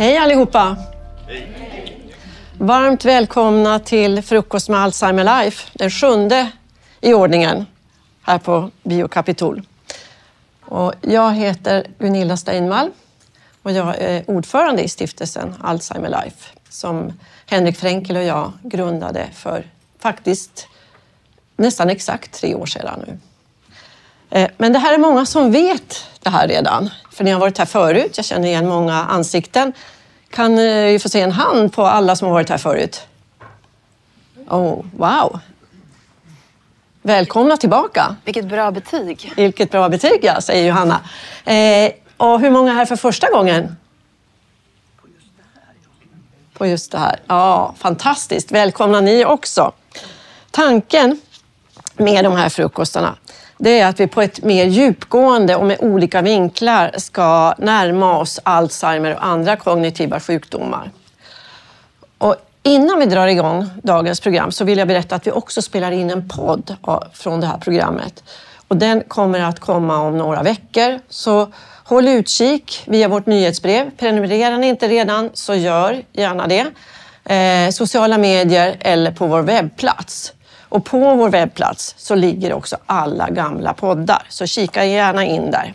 Hej allihopa! Varmt välkomna till Frukost med Alzheimer Life, den sjunde i ordningen här på Biokapitol. Och jag heter Gunilla Steinvall och jag är ordförande i stiftelsen Alzheimer Life som Henrik Fränkel och jag grundade för faktiskt nästan exakt tre år sedan nu. Eh, men det här är många som vet det här redan, för ni har varit här förut. Jag känner igen många ansikten. Kan eh, vi få se en hand på alla som har varit här förut? Oh, wow! Välkomna tillbaka! Vilket bra betyg! Vilket bra betyg, ja, säger Johanna. Eh, och hur många är här för första gången? På just det här. Ja, fantastiskt. Välkomna ni också. Tanken med de här frukostarna det är att vi på ett mer djupgående och med olika vinklar ska närma oss Alzheimer och andra kognitiva sjukdomar. Och innan vi drar igång dagens program så vill jag berätta att vi också spelar in en podd från det här programmet. Och den kommer att komma om några veckor. Så håll utkik via vårt nyhetsbrev. Prenumererar ni inte redan så gör gärna det. Eh, sociala medier eller på vår webbplats. Och på vår webbplats så ligger också alla gamla poddar, så kika gärna in där.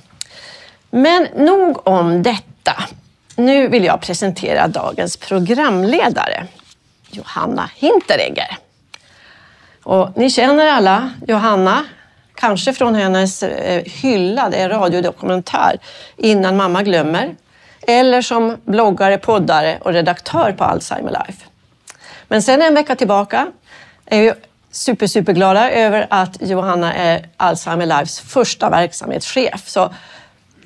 Men nog om detta. Nu vill jag presentera dagens programledare, Johanna Hinteregger. Och ni känner alla Johanna, kanske från hennes eh, hyllade radiodokumentär Innan mamma glömmer, eller som bloggare, poddare och redaktör på Alzheimer Life. Men sen en vecka tillbaka är super, superglada över att Johanna är Alzheimer Lives första verksamhetschef. Så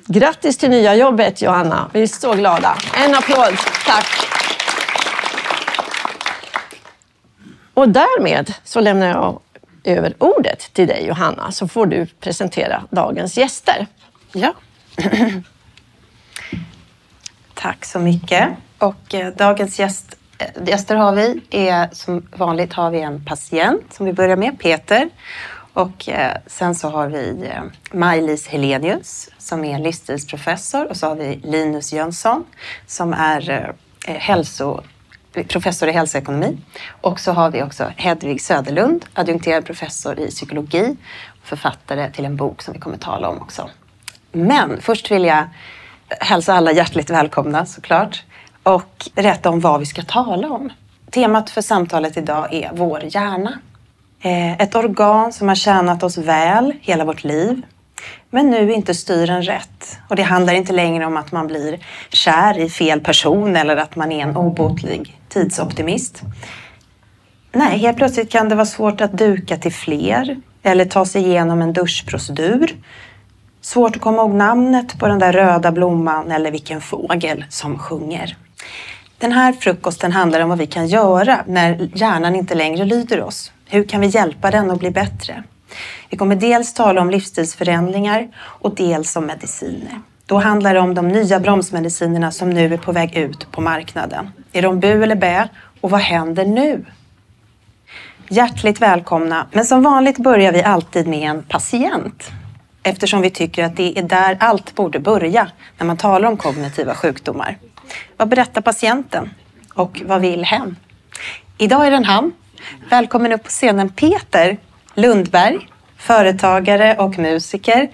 grattis till nya jobbet Johanna. Vi är så glada. En applåd. Tack. Och därmed så lämnar jag över ordet till dig Johanna så får du presentera dagens gäster. Ja. Tack så mycket. Och eh, dagens gäst Eh, gäster har vi. Är, som vanligt har vi en patient som vi börjar med, Peter. Och eh, sen så har vi eh, Maj-Lis Helenius som är livsstilsprofessor och så har vi Linus Jönsson som är eh, eh, hälso, professor i hälsoekonomi. Och så har vi också Hedvig Söderlund, adjunkterad professor i psykologi och författare till en bok som vi kommer tala om också. Men först vill jag hälsa alla hjärtligt välkomna såklart och berätta om vad vi ska tala om. Temat för samtalet idag är vår hjärna. Eh, ett organ som har tjänat oss väl hela vårt liv men nu inte styr en rätt. Och det handlar inte längre om att man blir kär i fel person eller att man är en obotlig tidsoptimist. Nej, helt plötsligt kan det vara svårt att duka till fler eller ta sig igenom en duschprocedur. Svårt att komma ihåg namnet på den där röda blomman eller vilken fågel som sjunger. Den här frukosten handlar om vad vi kan göra när hjärnan inte längre lyder oss. Hur kan vi hjälpa den att bli bättre? Vi kommer dels tala om livsstilsförändringar och dels om mediciner. Då handlar det om de nya bromsmedicinerna som nu är på väg ut på marknaden. Är de bu eller bä? Och vad händer nu? Hjärtligt välkomna, men som vanligt börjar vi alltid med en patient. Eftersom vi tycker att det är där allt borde börja när man talar om kognitiva sjukdomar. Vad berättar patienten? Och vad vill hen? Idag är den han. Välkommen upp på scenen Peter Lundberg, företagare och musiker.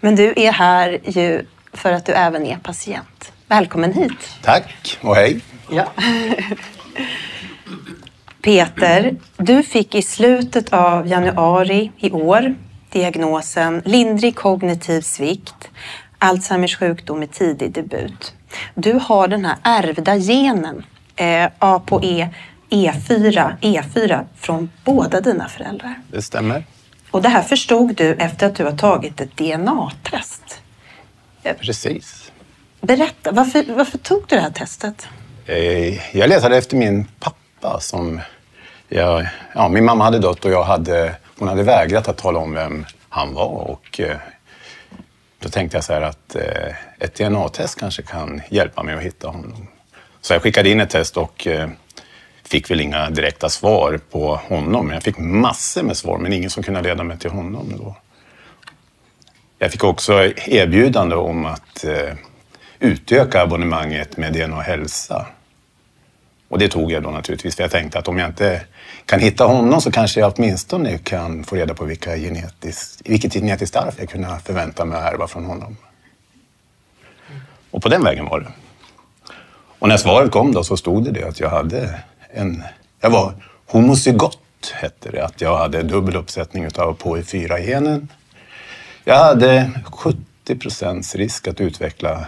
Men du är här ju för att du även är patient. Välkommen hit. Tack och hej. Ja. Peter, du fick i slutet av januari i år diagnosen lindrig kognitiv svikt, Alzheimers sjukdom i tidig debut. Du har den här ärvda genen eh, A på E, E4, E4 från båda dina föräldrar. Det stämmer. Och det här förstod du efter att du har tagit ett DNA-test. Precis. Berätta, varför, varför tog du det här testet? Eh, jag letade efter min pappa som... Jag, ja, min mamma hade dött och jag hade, hon hade vägrat att tala om vem han var. Och eh, då tänkte jag så här att eh, ett DNA-test kanske kan hjälpa mig att hitta honom. Så jag skickade in ett test och eh, fick väl inga direkta svar på honom. Jag fick massor med svar, men ingen som kunde leda mig till honom. Då. Jag fick också erbjudande om att eh, utöka abonnemanget med DNA Hälsa. Och det tog jag då naturligtvis, för jag tänkte att om jag inte kan hitta honom så kanske jag åtminstone kan få reda på vilka genetisk, vilket genetiskt arv jag kunde förvänta mig att ärva från honom. Och på den vägen var det. Och när svaret kom då så stod det, det att jag hade en... Jag var homozygot, hette det. Att jag hade dubbel uppsättning av POI4-genen. Jag hade 70 procents risk att utveckla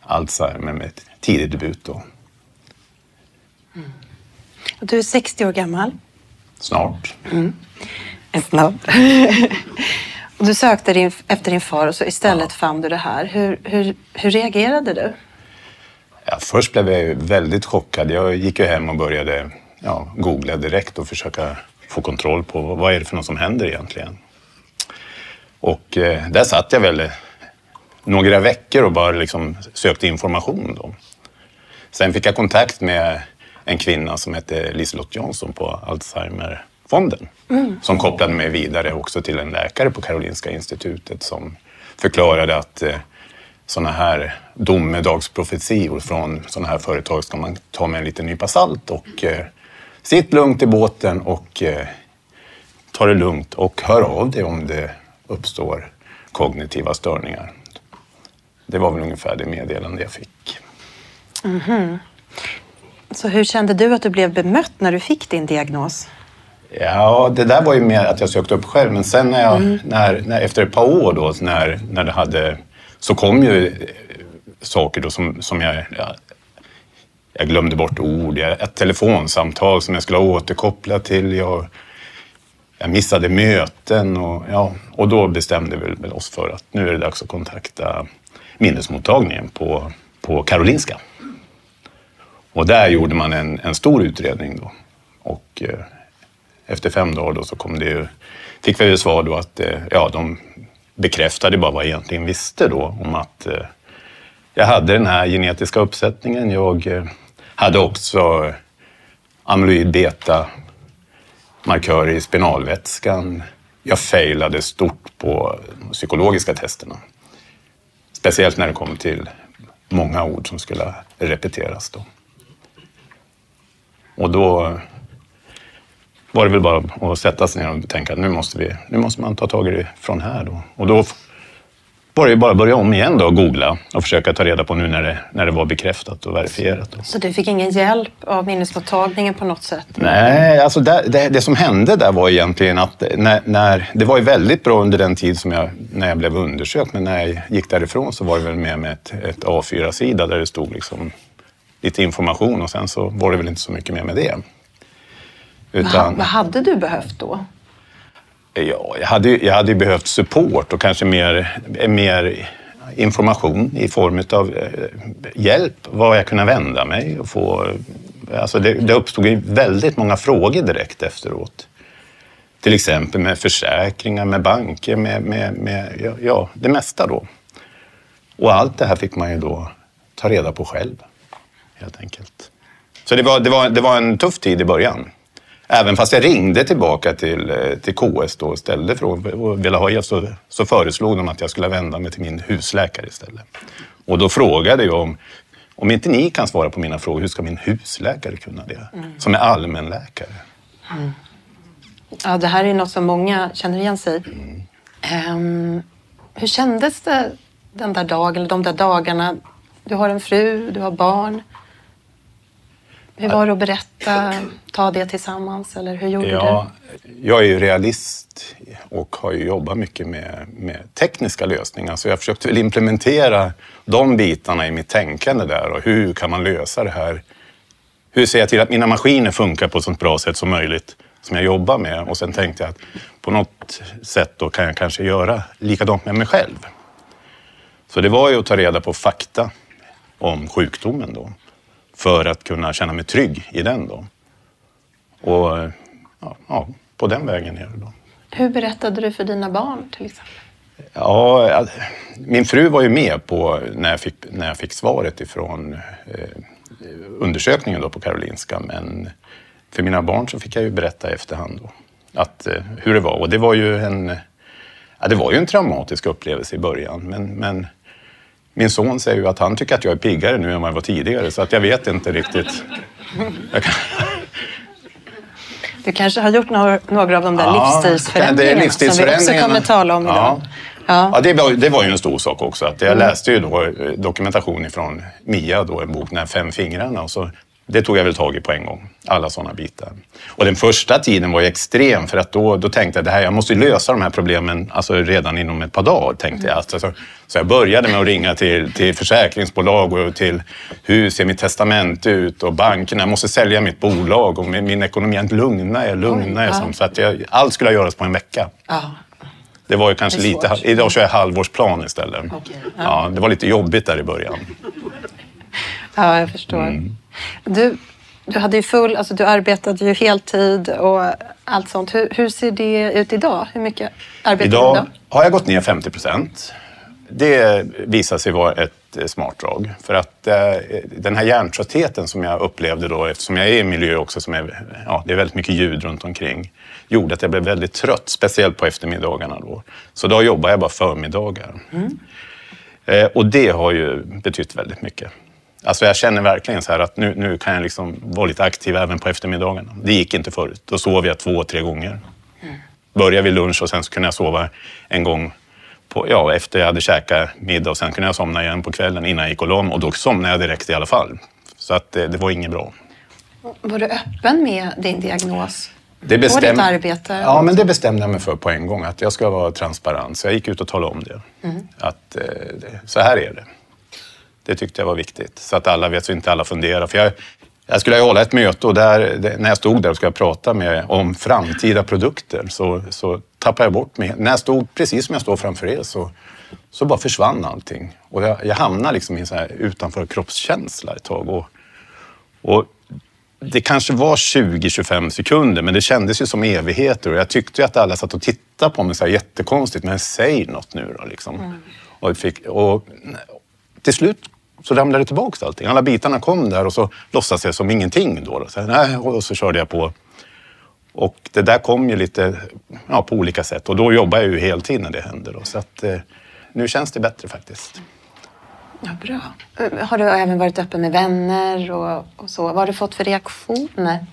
Alzheimer med tidig debut då. Du är 60 år gammal. Snart. Mm. Snart. du sökte din, efter din far och så istället ja. fann du det här. Hur, hur, hur reagerade du? Ja, först blev jag väldigt chockad. Jag gick ju hem och började ja, googla direkt och försöka få kontroll på vad är det för något som händer egentligen. Och eh, där satt jag väl några veckor och bara liksom sökte information. Då. Sen fick jag kontakt med en kvinna som hette Liselott Jansson på Alzheimerfonden mm. som kopplade mig vidare också till en läkare på Karolinska institutet som förklarade att eh, sådana här domedagsprofetior från sådana här företag ska man ta med en liten nypa salt och eh, sitt lugnt i båten och eh, ta det lugnt och hör av dig om det uppstår kognitiva störningar. Det var väl ungefär det meddelande jag fick. Mm -hmm. Så hur kände du att du blev bemött när du fick din diagnos? Ja, det där var ju mer att jag sökte upp själv. Men sen när jag, mm. när, när, efter ett par år då, när, när det hade, så kom ju eh, saker då som, som jag, ja, jag glömde bort ord. Ett telefonsamtal som jag skulle ha återkopplat till. Jag, jag missade möten och, ja, och då bestämde vi väl oss för att nu är det dags att kontakta minnesmottagningen på, på Karolinska. Och där gjorde man en, en stor utredning då. Och eh, efter fem dagar då så kom det ju, fick vi ju svar då att eh, ja, de bekräftade bara vad jag egentligen visste då om att eh, jag hade den här genetiska uppsättningen. Jag eh, hade också amyloid beta markörer i spinalvätskan. Jag failade stort på de psykologiska testerna. Speciellt när det kom till många ord som skulle repeteras. Då. Och då var det väl bara att sätta sig ner och tänka att nu måste, vi, nu måste man ta tag i det från här. Då. Och då var det bara att börja om igen då och googla och försöka ta reda på nu när det, när det var bekräftat och verifierat. Då. Så du fick ingen hjälp av minnesmottagningen på något sätt? Nej, alltså det, det, det som hände där var egentligen att när, när, det var ju väldigt bra under den tid som jag, när jag blev undersökt, men när jag gick därifrån så var det väl med med ett, ett A4-sida där det stod liksom lite information och sen så var det väl inte så mycket mer med det. Utan, vad hade du behövt då? Ja, jag hade, jag hade behövt support och kanske mer, mer information i form av eh, hjälp, var jag kunde vända mig och få... Alltså det, det uppstod väldigt många frågor direkt efteråt. Till exempel med försäkringar, med banker, med, med, med ja, det mesta då. Och allt det här fick man ju då ta reda på själv, helt enkelt. Så det var, det var, det var en tuff tid i början. Även fast jag ringde tillbaka till, eh, till KS då och ställde frågor och ville ha hjälp så, så föreslog de att jag skulle vända mig till min husläkare istället. Och då frågade jag om, om inte ni kan svara på mina frågor, hur ska min husläkare kunna det? Mm. Som är allmänläkare. Mm. Ja, det här är något som många känner igen sig mm. um, Hur kändes det den där dagen, eller de där dagarna? Du har en fru, du har barn. Hur var det att berätta, ta det tillsammans eller hur gjorde ja, du? Jag är ju realist och har ju jobbat mycket med, med tekniska lösningar så jag försökte väl implementera de bitarna i mitt tänkande där och hur kan man lösa det här? Hur ser jag till att mina maskiner funkar på ett så bra sätt som möjligt som jag jobbar med? Och sen tänkte jag att på något sätt då kan jag kanske göra likadant med mig själv. Så det var ju att ta reda på fakta om sjukdomen då för att kunna känna mig trygg i den. Då. Och ja, ja på den vägen är det. Då. Hur berättade du för dina barn till exempel? Ja, min fru var ju med på när jag fick, när jag fick svaret ifrån eh, undersökningen då på Karolinska. Men för mina barn så fick jag ju berätta i efterhand då, att, eh, hur det var. Och det var ju en, ja, det var ju en traumatisk upplevelse i början. Men, men min son säger ju att han tycker att jag är piggare nu än vad jag var tidigare, så att jag vet inte riktigt. Kan... Du kanske har gjort några, några av de där Ja, livsstilsförändringarna, livsstilsförändringarna. som vi också kommer tala om idag. Ja. Ja. Ja, det var, det var ju en stor sak också. Att jag läste ju då eh, dokumentation ifrån Mia, då, en bok, den här Fem fingrarna. Och så, det tog jag väl tag i på en gång, alla sådana bitar. Och den första tiden var ju extrem, för att då, då tänkte jag det här, jag måste lösa de här problemen alltså redan inom ett par dagar. Tänkte jag. Alltså, så, jag började med att ringa till, till försäkringsbolag och till hur ser mitt testament ut och bankerna. Jag måste sälja mitt bolag och min, min ekonomi, jag, lugnar jag. ja. som- Så att jag, allt skulle göras på en vecka. Det var ju kanske Det lite... Idag kör jag halvårsplan istället. Okej, ja. det var lite jobbigt där i början. Ja, jag förstår. Mm. Du, du, hade ju full, alltså, du arbetade ju heltid och allt sånt. Hur, hur ser det ut idag? Hur mycket arbetar du Idag idag? har jag gått ner 50 procent. Det visar sig vara ett eh, smart drag. För att eh, den här hjärntröttheten som jag upplevde då, eftersom jag är i en miljö också som är, ja, det är väldigt mycket ljud runt omkring, gjorde att jag blev väldigt trött, speciellt på eftermiddagarna då. Så då jobbar jag bara förmiddagar. Eh, och det har ju betytt väldigt mycket. Alltså jag känner verkligen så att nu, nu kan jag liksom vara lite aktiv även på eftermiddagarna. Det gick inte förut. Då sov jag två, tre gånger. Började vid lunch och sen så kunde jag sova en gång på, ja, efter jag hade käkat middag och sen kunde jag somna igen på kvällen innan jag gick och la mig. Och då somnade jag direkt i alla fall. Så att det, det var inget bra. Var du öppen med din diagnos? Det På ditt arbete? Ja, men det bestämde jag mig för på en gång. Att jag ska vara transparent. Så jag gick ut och talade om det. Mm. Att eh, så här är det. Det tyckte jag var viktigt. Så att alla vet, så inte alla funderar. För jag, jag skulle hålla ett möte och där, när jag stod där och skulle prata med, om framtida produkter så, så tappade jag bort mig. När jag stod, precis som jag står framför er, så, så bara försvann allting. Och jag, jag hamnade liksom i en så här utanför kroppskänsla ett tag. Och, och det kanske var 20-25 sekunder, men det kändes ju som evigheter. Och jag tyckte att alla satt och tittade på mig så här jättekonstigt. Men säg något nu då. Liksom. Och, jag fick, och till slut så ramlade det tillbaka allting. Alla bitarna kom där och så låtsades jag som ingenting. Då. Så, nej, och så körde jag på. Och det där kom ju lite ja, på olika sätt. Och då jobbar jag ju heltid när det händer. Då. Så att, eh, nu känns det bättre faktiskt. Ja, bra. Eh, har du även varit öppen med vänner och, och så? Vad har du fått för reaktioner?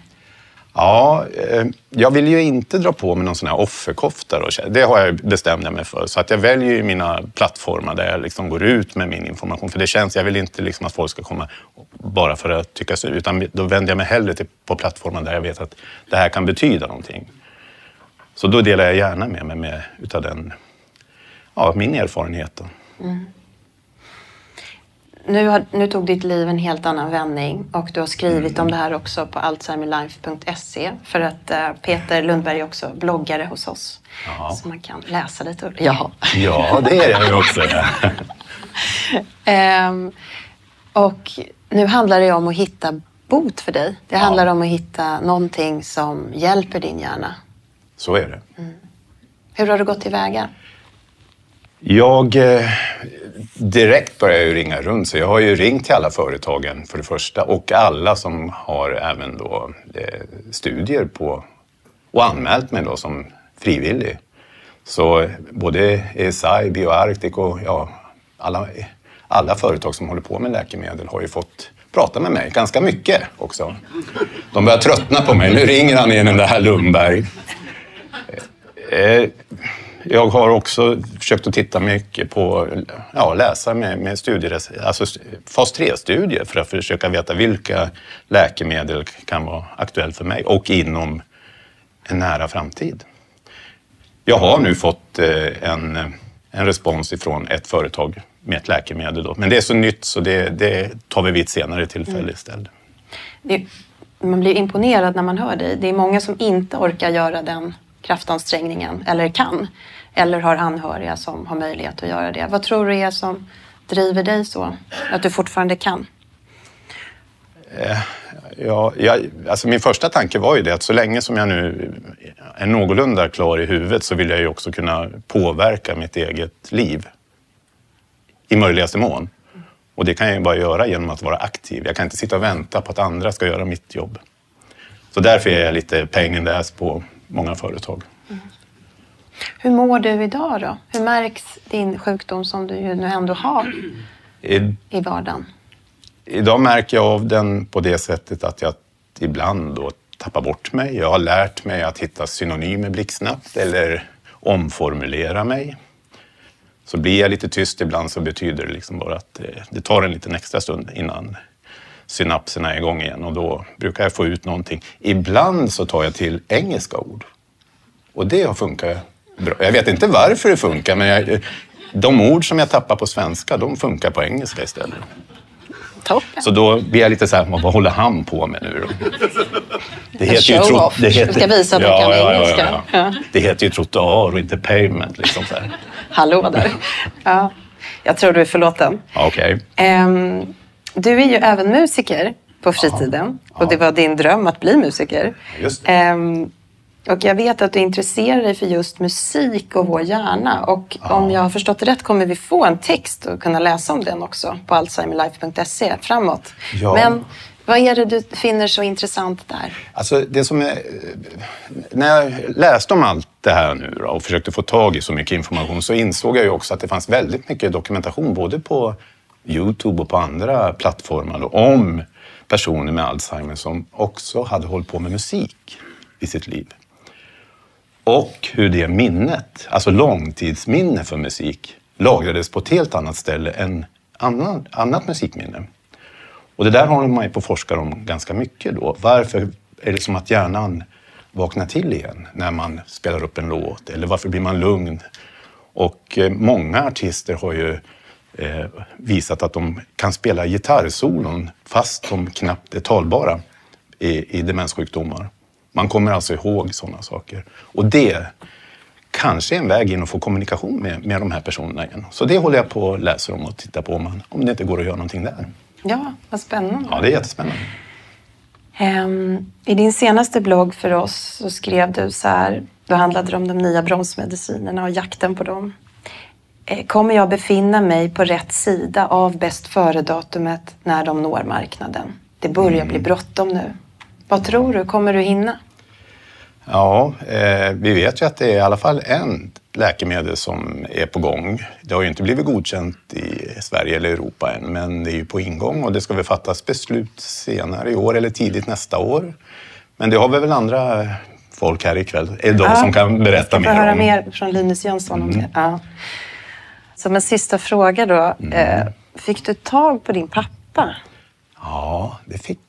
Ja, eh, jag vill ju inte dra på mig någon sån här offerkofta. Då. Det har jag bestämt mig för. Så att jag väljer ju mina plattformar där jag liksom går ut med min information. För det känns, jag vill inte liksom att folk ska komma bara för att tycka så. Utan då vänder jag mig hellre till, på plattformar där jag vet att det här kan betyda någonting. Så då delar jag gärna med mig med, utav den, ja, min erfarenhet. Då. Mm. Nu, har, nu tog ditt liv en helt annan vändning och du har skrivit om det här också på alzheimerlife.se för att eh, Peter Lundberg är också bloggare hos oss. Ja. Så man kan läsa lite. Ja. Ja, det är jag ju också. Ehm, och nu handlar det om att hitta bot för dig. Det handlar om att hitta någonting som hjälper din hjärna. Så är det. Hur har du gått tillväga? Jag eh, direkt började jag ringa runt, så jag har ju ringt till alla företagen för det första och alla som har även då eh, studier på och anmält mig då som frivillig. Så både ESI, Bioarctic och ja, alla, alla företag som håller på med läkemedel har ju fått prata med mig ganska mycket också. De börjar tröttna på mig. Nu ringer han igen den där Lundberg. Eh, eh jag har också försökt att titta mycket på, ja, läsa med, med studier, alltså fas 3-studier för att försöka veta vilka läkemedel kan vara aktuellt för mig och inom en nära framtid. Jag har nu fått eh, en, en respons ifrån ett företag med ett läkemedel. Då. Men det är så nytt så det, det tar vi vid ett senare tillfälle istället. Det, man blir imponerad när man hör dig. Det är många som inte orkar göra den kraftansträngningen eller kan. Eller har anhöriga som har möjlighet att göra det. Vad tror du är som driver dig så? Att du fortfarande kan? Eh, ja, jag, alltså min första tanke var ju det att så länge som jag nu är någorlunda klar i huvudet så vill jag ju också kunna påverka mitt eget liv i möjligaste mån. Och det kan jag ju bara göra genom att vara aktiv. Jag kan inte sitta och vänta på att andra ska göra mitt jobb. Så därför är jag lite pain in the ass på många företag. Hur mår du idag då? Hur märks din sjukdom som du ju nu ändå har? I, i vardagen? idag märker jag av den på det sättet att jag ibland då tappar bort mig. Jag har lärt mig att hitta synonymer blixtsnabbt eller omformulera mig. Så blir jag lite tyst ibland så betyder det liksom bara att det, det tar en liten extra stund innan synapserna är igång igen och då brukar jag få ut någonting. Ibland så tar jag till engelska ord och det har funkat bra. Jag vet inte varför det funkar men jag, de ord som jag tappar på svenska de funkar på engelska istället. Toppen. Så då blir jag lite så här, vad håller han på med nu då? Det En show-off. Du ska visa att du kan engelska. Ja. Det heter ju trottoar och inte pavement. Liksom så här. Hallå där. Ja. Jag tror du är förlåten. Ja, Okej. Ehm, du är ju även musiker på fritiden och det var din dröm att bli musiker. Just det. Och jag vet att du intresserar dig för just musik och vår hjärna. Och om jag har förstått det rätt kommer vi få en text och kunna läsa om den också på alzheimerlife.se framåt. Ja. Men vad är det du finner så intressant där? Alltså det som är, när jag läste om allt det här nu då, och försökte få tag i så mycket information så insåg jag ju också att det fanns väldigt mycket dokumentation både på Youtube och på andra plattformar då, om personer med Alzheimer som också hade hållit på med musik i sitt liv. Och hur det minnet, alltså långtidsminne för musik, lagrades på ett helt annat ställe än annan, annat musikminne. Och det där håller man ju på att forska om ganska mycket då. Varför är det som att hjärnan vaknar till igen när man spelar upp en låt? Eller varför blir man lugn? Och eh, många artister har ju eh, visat att de kan spela gitarrsolon fast de knappt är talbara i, i demenssjukdomar. Man kommer alltså ihåg sådana saker. Och det kanske är en väg in att få kommunikation med, med de här personerna igen. Så det håller jag på att läsa om och titta på om, man, om det inte går att göra någonting där. Ja, vad spännande. Ja, det är jättespännande. Ehm, I din senaste blogg för oss så skrev du så här, då handlade det om de nya bromsmedicinerna och jakten på dem. Eh, Kommer jag befinna mig på rätt sida av bäst före-datumet när de når marknaden? Det börjar bli bråttom nu. Vad tror du? Kommer du hinna? Ja, eh, vi vet ju att det är i alla fall en läkemedel som är på gång. Det har ju inte blivit godkänt i Sverige eller Europa än, men det är ju på ingång och det ska väl fattas beslut senare i år eller tidigt nästa år. Men det har vi väl andra folk här ikväll, är de som kan berätta Jag mer får höra om. mer från Linus Jönsson om det. Ja. Som en sista fråga då. Eh, fick du tag på din pappa? Ja, det fick.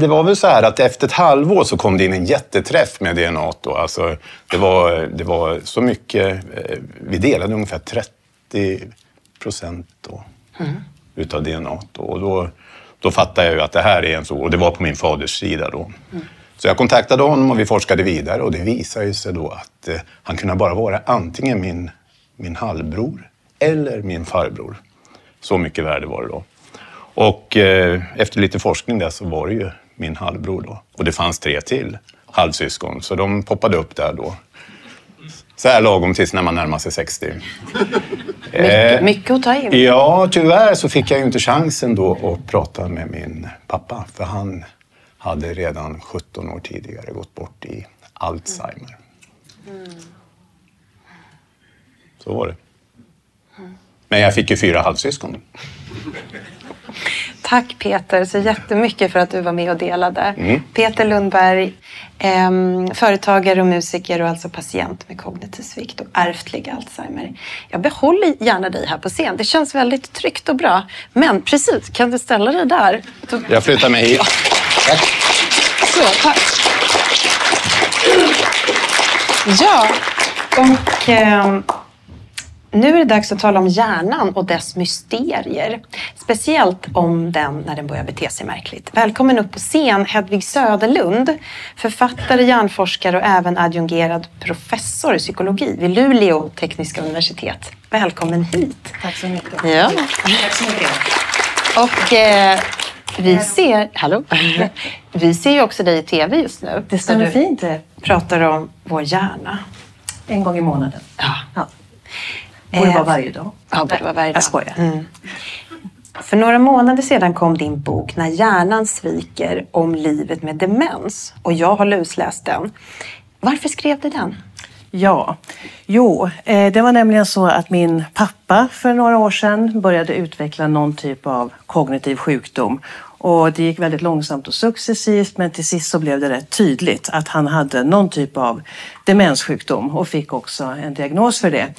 Det var väl så här att efter ett halvår så kom det in en jätteträff med DNA. Då. Alltså, det, var, det var så mycket. eh, Vi delade ungefär 30 procent då, utav DNA. Då. Och då, då fattade jag ju att det här är en så. Och det var på min faders sida då. Så jag kontaktade honom och vi forskade vidare och det visade ju sig då att eh, han kunde bara vara antingen min, min halvbror eller min farbror. Så mycket värde var det då. Och eh, efter lite forskning där så var det ju min halvbror då. Och det fanns tre till halvsyskon, så de poppade upp där då. Så här lagom tills när man närmar sig 60. Mycket, mycket att ta in. Ja, tyvärr så fick jag ju inte chansen då att prata med min pappa. För han hade redan 17 år tidigare gått bort i Alzheimer. Så var det. Men jag fick ju fyra halvsyskon. Tack Peter så jättemycket för att du var med och delade. Mm. Peter Lundberg, ehm, företagare och musiker och alltså patient med kognitiv svikt och ärftlig Alzheimer. Jag behåller gärna dig här på scen. Det känns väldigt tryggt och bra. Men precis, kan du ställa dig där? Jag flyttar mig hit. Tack. Så, tack. Ja, och ehm, nu är det dags att tala om hjärnan och dess mysterier. Speciellt om den när den börjar bete sig märkligt. Välkommen upp på scen Hedvig Söderlund, författare, hjärnforskare och även adjungerad professor i psykologi vid Luleå tekniska universitet. Välkommen hit. Tack så mycket. Ja. Tack så mycket. Och eh, vi ser, hallå? vi ser ju också dig i tv just nu. Det stämmer fint. pratar om vår hjärna. En gång i månaden. Ja. Ja. Borde Eh, vara varje dag. Ja, borde vara varje dag. Jag skojar. Mm. För några månader sedan kom din bok När hjärnan sviker om livet med demens. Och jag har lusläst den. Varför skrev du den? Ja, jo, eh, det var nämligen så att min pappa för några år sedan började utveckla någon typ av kognitiv sjukdom. Och det gick väldigt långsamt och successivt men till sist så blev det rätt tydligt att han hade någon typ av demenssjukdom och fick också en diagnos för det.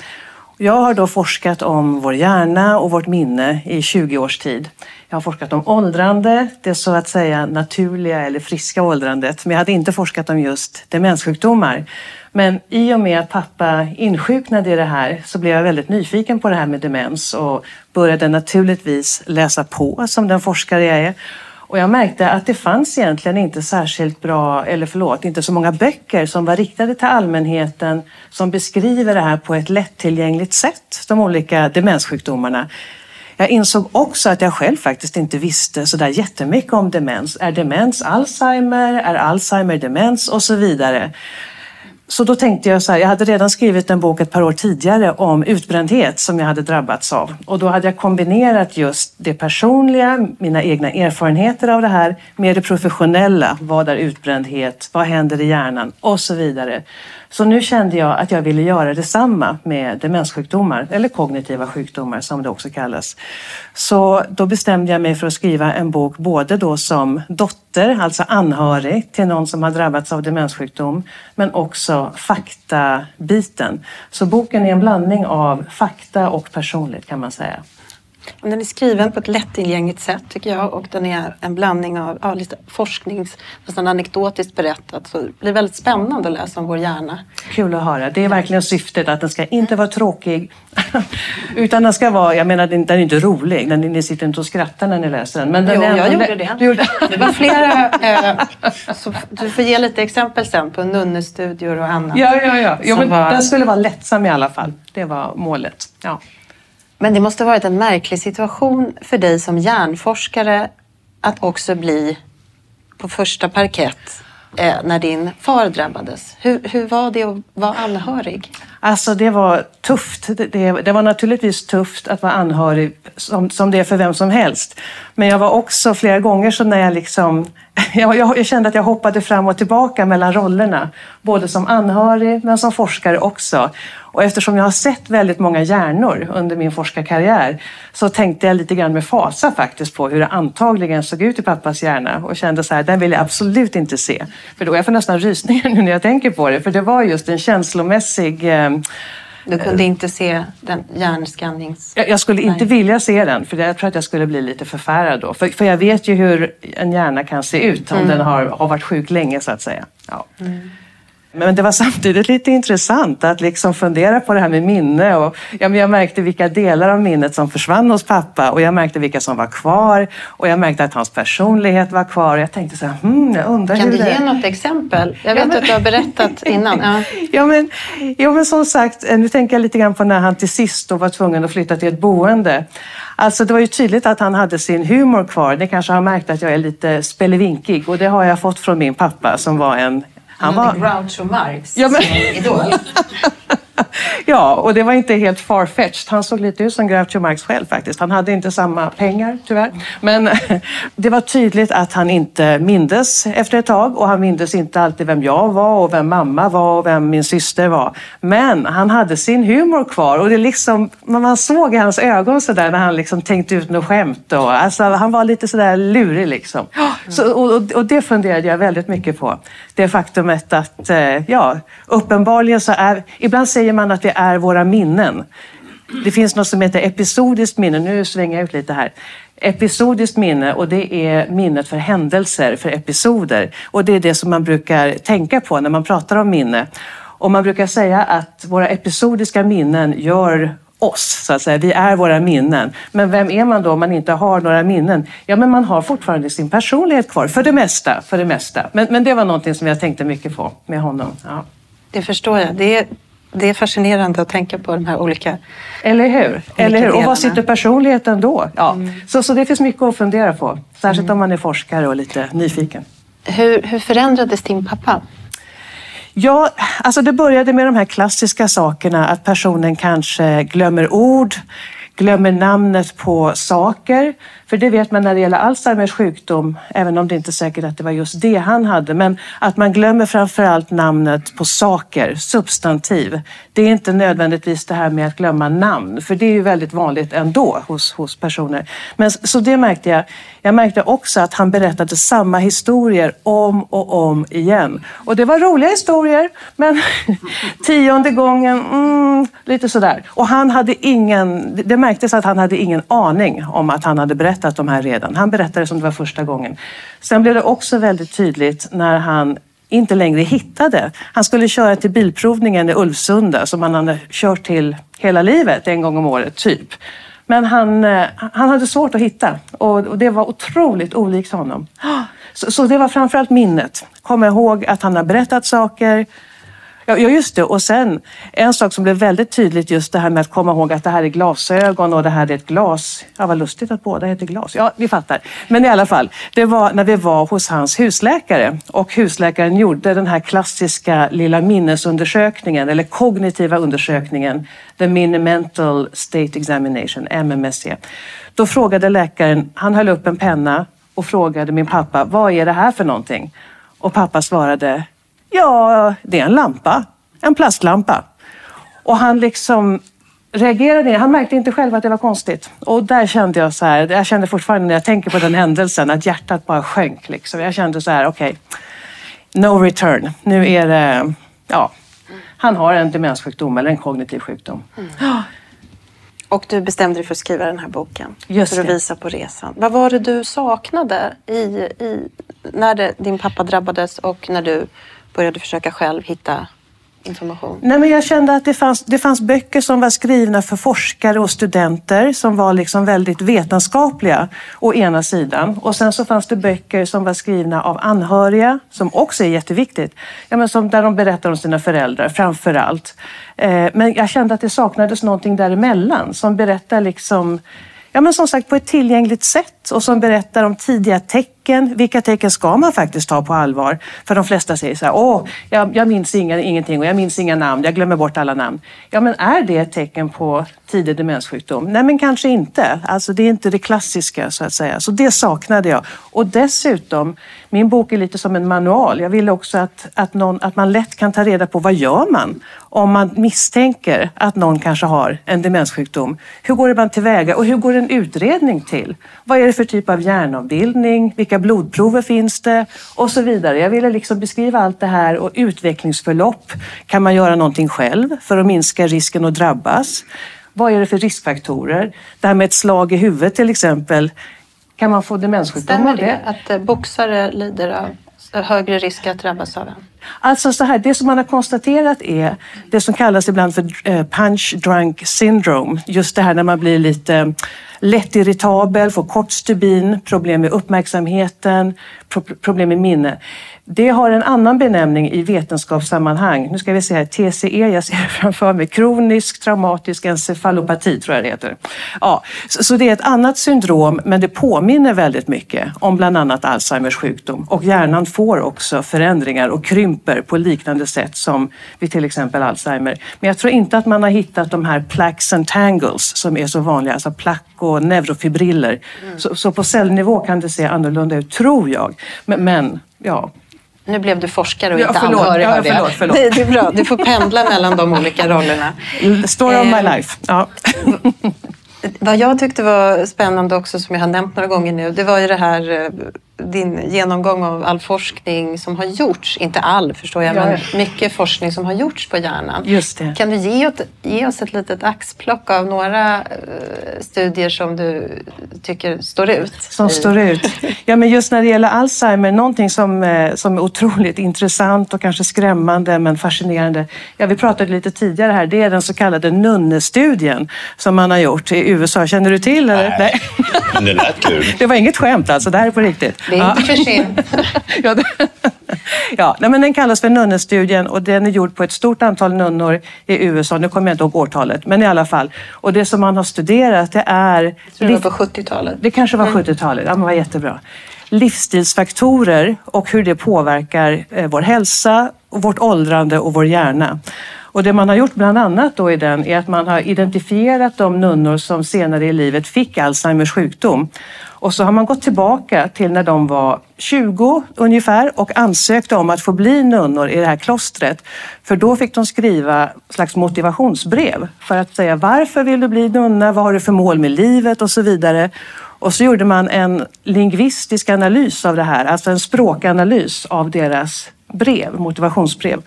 Jag har då forskat om vår hjärna och vårt minne i 20 års tid. Jag har forskat om åldrande, det så att säga naturliga eller friska åldrandet, men jag hade inte forskat om just demenssjukdomar. Men i och med att pappa insjuknade i det här så blev jag väldigt nyfiken på det här med demens och började naturligtvis läsa på som den forskare jag är. Och jag märkte att det fanns egentligen inte särskilt bra, eller förlåt, inte så många böcker som var riktade till allmänheten som beskriver det här på ett lättillgängligt sätt, de olika demenssjukdomarna. Jag insåg också att jag själv faktiskt inte visste så där jättemycket om demens. Är demens Alzheimer? Är Alzheimer demens? Och så vidare. Så då tänkte jag så här, jag hade redan skrivit en bok ett par år tidigare om utbrändhet som jag hade drabbats av. Och då hade jag kombinerat just det personliga, mina egna erfarenheter av det här, med det professionella. Vad är utbrändhet? Vad händer i hjärnan? Och så vidare. Så nu kände jag att jag ville göra detsamma med demenssjukdomar, eller kognitiva sjukdomar som det också kallas. Så då bestämde jag mig för att skriva en bok både då som dotter, alltså anhörig till någon som har drabbats av demenssjukdom, men också faktabiten. Så boken är en blandning av fakta och personligt kan man säga. Den är skriven på ett lättillgängligt sätt tycker jag och den är en blandning av ja, lite forsknings, nästan anekdotiskt berättat. Så det blir väldigt spännande att läsa om vår hjärna. Kul att höra. Det är verkligen syftet att den ska inte vara tråkig utan den ska vara, jag menar den är inte rolig, ni sitter inte och skrattar när ni läser den. Men den jo, är jag gjorde det. Du gjorde. Det var flera, eh, så du får ge lite exempel sen på nunnestudior och annat. Ja, ja, ja. Jo, var... Den skulle vara lättsam i alla fall. Det var målet. Ja. Men det måste ha varit en märklig situation för dig som hjärnforskare att också bli på första parkett eh, när din far drabbades. Hur, hur var det att vara anhörig? Alltså det var tufft. Det, det, det, var naturligtvis tufft att vara anhörig som, som det är för vem som helst. Men jag var också flera gånger så när jag liksom jag, jag, jag, kände att jag hoppade fram och tillbaka mellan rollerna. Både som anhörig men som forskare också. Och eftersom jag har sett väldigt många hjärnor under min forskarkarriär så tänkte jag lite grann med fasa faktiskt på hur det antagligen såg ut i pappas hjärna och kände så här, den vill jag absolut inte se. För då jag får nästan rysningar nu när jag tänker på det, för det var just en känslomässig eh, du kunde inte se den hjärnskannings... Jag, jag skulle inte Nej. vilja se den, för jag tror att jag skulle bli lite förfärad då. För, för jag vet ju hur en hjärna kan se ut om mm. den har, har varit sjuk länge så att säga. Ja. Mm. Men det var samtidigt lite intressant att liksom fundera på det här med minne. Och, ja, men jag märkte vilka delar av minnet som försvann hos pappa och jag märkte vilka som var kvar. Och jag märkte att hans personlighet var kvar. Och jag tänkte så här, hmm, jag undrar kan hur du ge något exempel? Jag vet ja, men... att du har berättat innan. Ja. ja, men, ja, men som sagt, nu tänker jag lite grann på när han till sist var tvungen att flytta till ett boende. Alltså det var ju tydligt att han hade sin humor kvar. Ni kanske har märkt att jag är lite spelevinkig och det har jag fått från min pappa som var en han var... Groucho Marx ja, men... idol. ja, och det var inte helt farfetched. Han såg lite ut som Groucho Marx själv faktiskt. Han hade inte samma pengar tyvärr. Men det var tydligt att han inte mindes efter ett tag och han mindes inte alltid vem jag var och vem mamma var och vem min syster var. Men han hade sin humor kvar och det liksom, man såg i hans ögon sådär när han liksom tänkte ut något skämt. Och, alltså, han var lite sådär lurig liksom. Så, och, och det funderade jag väldigt mycket på. Det faktumet att, eh, ja, uppenbarligen så är, ibland säger Säger man att vi är våra minnen. Det finns något som heter episodiskt minne. Nu svänger jag ut lite här. Episodiskt minne och det är minnet för händelser, för episoder. Och det är det som man brukar tänka på när man pratar om minne. Och man brukar säga att våra episodiska minnen gör oss, så att säga. Vi är våra minnen. Men vem är man då om man inte har några minnen? Ja, men man har fortfarande sin personlighet kvar, för det mesta. För det mesta. Men, men det var någonting som jag tänkte mycket på med honom. Ja. Det förstår jag. Det är det är fascinerande att tänka på de här olika Eller hur? Eller hur? Och var sitter personligheten då? Ja. Mm. Så, så det finns mycket att fundera på. Särskilt mm. om man är forskare och lite nyfiken. Hur, hur förändrades din pappa? Ja, alltså det började med de här klassiska sakerna att personen kanske glömmer ord, glömmer namnet på saker. För det vet man när det gäller Alzheimers sjukdom, även om det inte är säkert att det var just det han hade. Men att man glömmer framförallt namnet på saker, substantiv. Det är inte nödvändigtvis det här med att glömma namn, för det är ju väldigt vanligt ändå hos, hos personer. Men, så det märkte jag. Jag märkte också att han berättade samma historier om och om igen. Och det var roliga historier, men tionde gången, mm, lite sådär. Och han hade ingen, det märktes att han hade ingen aning om att han hade berättat de här redan. Han berättade som det var första gången. Sen blev det också väldigt tydligt när han inte längre hittade. Han skulle köra till bilprovningen i Ulvsunda som han hade kört till hela livet, en gång om året, typ. Men han, eh, han hade svårt att hitta och det var otroligt olikt honom. Så, så det var framförallt minnet. Kom ihåg att han har berättat saker, Ja, just det. Och sen en sak som blev väldigt tydligt just det här med att komma ihåg att det här är glasögon och det här är ett glas. Ja, vad lustigt att båda heter glas. Ja, vi fattar. Men i alla fall, det var när vi var hos hans husläkare och husläkaren gjorde den här klassiska lilla minnesundersökningen eller kognitiva undersökningen, the Minimental State Examination, MMSE. Då frågade läkaren, han höll upp en penna och frågade min pappa, vad är det här för någonting? Och pappa svarade, Ja, det är en lampa. En plastlampa. Och han liksom reagerade. Han märkte inte själv att det var konstigt. Och där kände jag så här, jag kände fortfarande när jag tänker på den händelsen att hjärtat bara sjönk. Liksom. Jag kände så här, okej, okay, no return. Nu är det, ja, han har en demenssjukdom eller en kognitiv sjukdom. Mm. Och du bestämde dig för att skriva den här boken. Just för att det. visa på resan. Vad var det du saknade i, i, när det, din pappa drabbades och när du började försöka själv hitta information? Nej, men jag kände att det fanns, det fanns böcker som var skrivna för forskare och studenter som var liksom väldigt vetenskapliga å ena sidan. Och sen så fanns det böcker som var skrivna av anhöriga, som också är jätteviktigt. Ja, men som, där de berättar om sina föräldrar framför allt. Eh, men jag kände att det saknades någonting däremellan som berättar liksom Ja, men som sagt på ett tillgängligt sätt och som berättar om tidiga tecken. Vilka tecken ska man faktiskt ta på allvar? För de flesta säger så här, åh, jag, jag minns inga, ingenting och jag minns inga namn, jag glömmer bort alla namn. Ja, men är det ett tecken på tidig demenssjukdom? Nej, men kanske inte. Alltså, det är inte det klassiska så att säga. Så det saknade jag. Och dessutom, min bok är lite som en manual. Jag ville också att, att, någon, att man lätt kan ta reda på vad gör man om man misstänker att någon kanske har en demenssjukdom. Hur går man tillväga och hur går en utredning till? Vad är det för typ av hjärnavbildning? Vilka blodprover finns det? Och så vidare. Jag ville liksom beskriva allt det här och utvecklingsförlopp. Kan man göra någonting själv för att minska risken att drabbas? Vad är det för riskfaktorer? Det här med ett slag i huvudet till exempel. Kan man få demenssjukdom Stämmer av det? det att eh, boxare lider av högre risk att drabbas av en? Alltså så här, det som man har konstaterat är det som kallas ibland för eh, punch drunk syndrome. Just det här när man blir lite eh, lätt irritabel, får kort stubin, problem med uppmärksamheten, problem med minne. Det har en annan benämning i vetenskapssammanhang. Nu ska vi se här, TCE, jag ser det framför mig, kronisk traumatisk encefalopati tror jag det heter. Ja, så det är ett annat syndrom men det påminner väldigt mycket om bland annat Alzheimers sjukdom och hjärnan får också förändringar och krymper på liknande sätt som vid till exempel Alzheimer. Men jag tror inte att man har hittat de här plaques and tangles som är så vanliga, alltså plack och neurofibriller. Mm. Så, så, på cellnivå kan det se annorlunda ut, tror jag. Men, men ja, nu blev du forskare och ja, inte förlåt, anhörig. Ja, förlåt, förlåt. Det, det är bra, du får pendla mellan de olika rollerna. Story of my eh, life. Ja. Vad jag tyckte var spännande också, som jag har nämnt några gånger nu, det var ju det här eh, din genomgång av all forskning som har gjorts, inte all förstår jag, ja. men mycket forskning som har gjorts på hjärnan. Just det. Kan du ge, åt, ge oss ett litet axplock av några uh, studier som du tycker står ut? Som i... står ut? Ja, men just när det gäller Alzheimer, någonting som, uh, som är otroligt intressant och kanske skrämmande men fascinerande. Ja, vi pratade lite tidigare här, det är den så kallade Nunne-studien som man har gjort i USA. Känner du till? Eller? Nej, men det lät kul. det var inget skämt alltså, det här är på riktigt. Det är inte för sent. ja, ja nej, men den kallas för Nunnestudien och den är gjord på ett stort antal nunnor i USA. Nu kommer jag inte ihåg årtalet, men i alla fall. Och det som man har studerat det är... Jag tror det var på 70-talet. Det kanske var 70-talet, ja men var jättebra. Livsstilsfaktorer och hur det påverkar eh, vår hälsa, vårt åldrande och vår hjärna. Och det man har gjort bland annat då i den är att man har identifierat de nunnor som senare i livet fick Alzheimers sjukdom. Och så har man gått tillbaka till när de var 20 ungefär och ansökte om att få bli nunnor i det här klostret. För då fick de skriva slags motivationsbrev för att säga varför vill du bli nunna, vad har du för mål med livet och så vidare. Och så gjorde man en lingvistisk analys av det här, alltså en språkanalys av deras brev, motivationsbrev.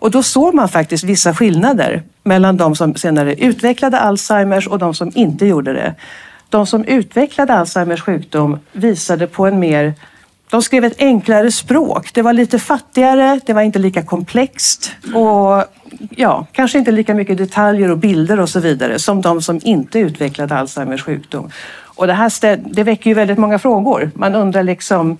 Och då såg man faktiskt vissa skillnader mellan de som senare utvecklade Alzheimers och de som inte gjorde det. De som utvecklade Alzheimers sjukdom visade på en mer de skrev ett enklare språk. Det var lite fattigare, det var inte lika komplext och ja, kanske inte lika mycket detaljer och bilder och så vidare som de som inte utvecklade Alzheimers sjukdom. Och det här det väcker ju väldigt många frågor. Man undrar liksom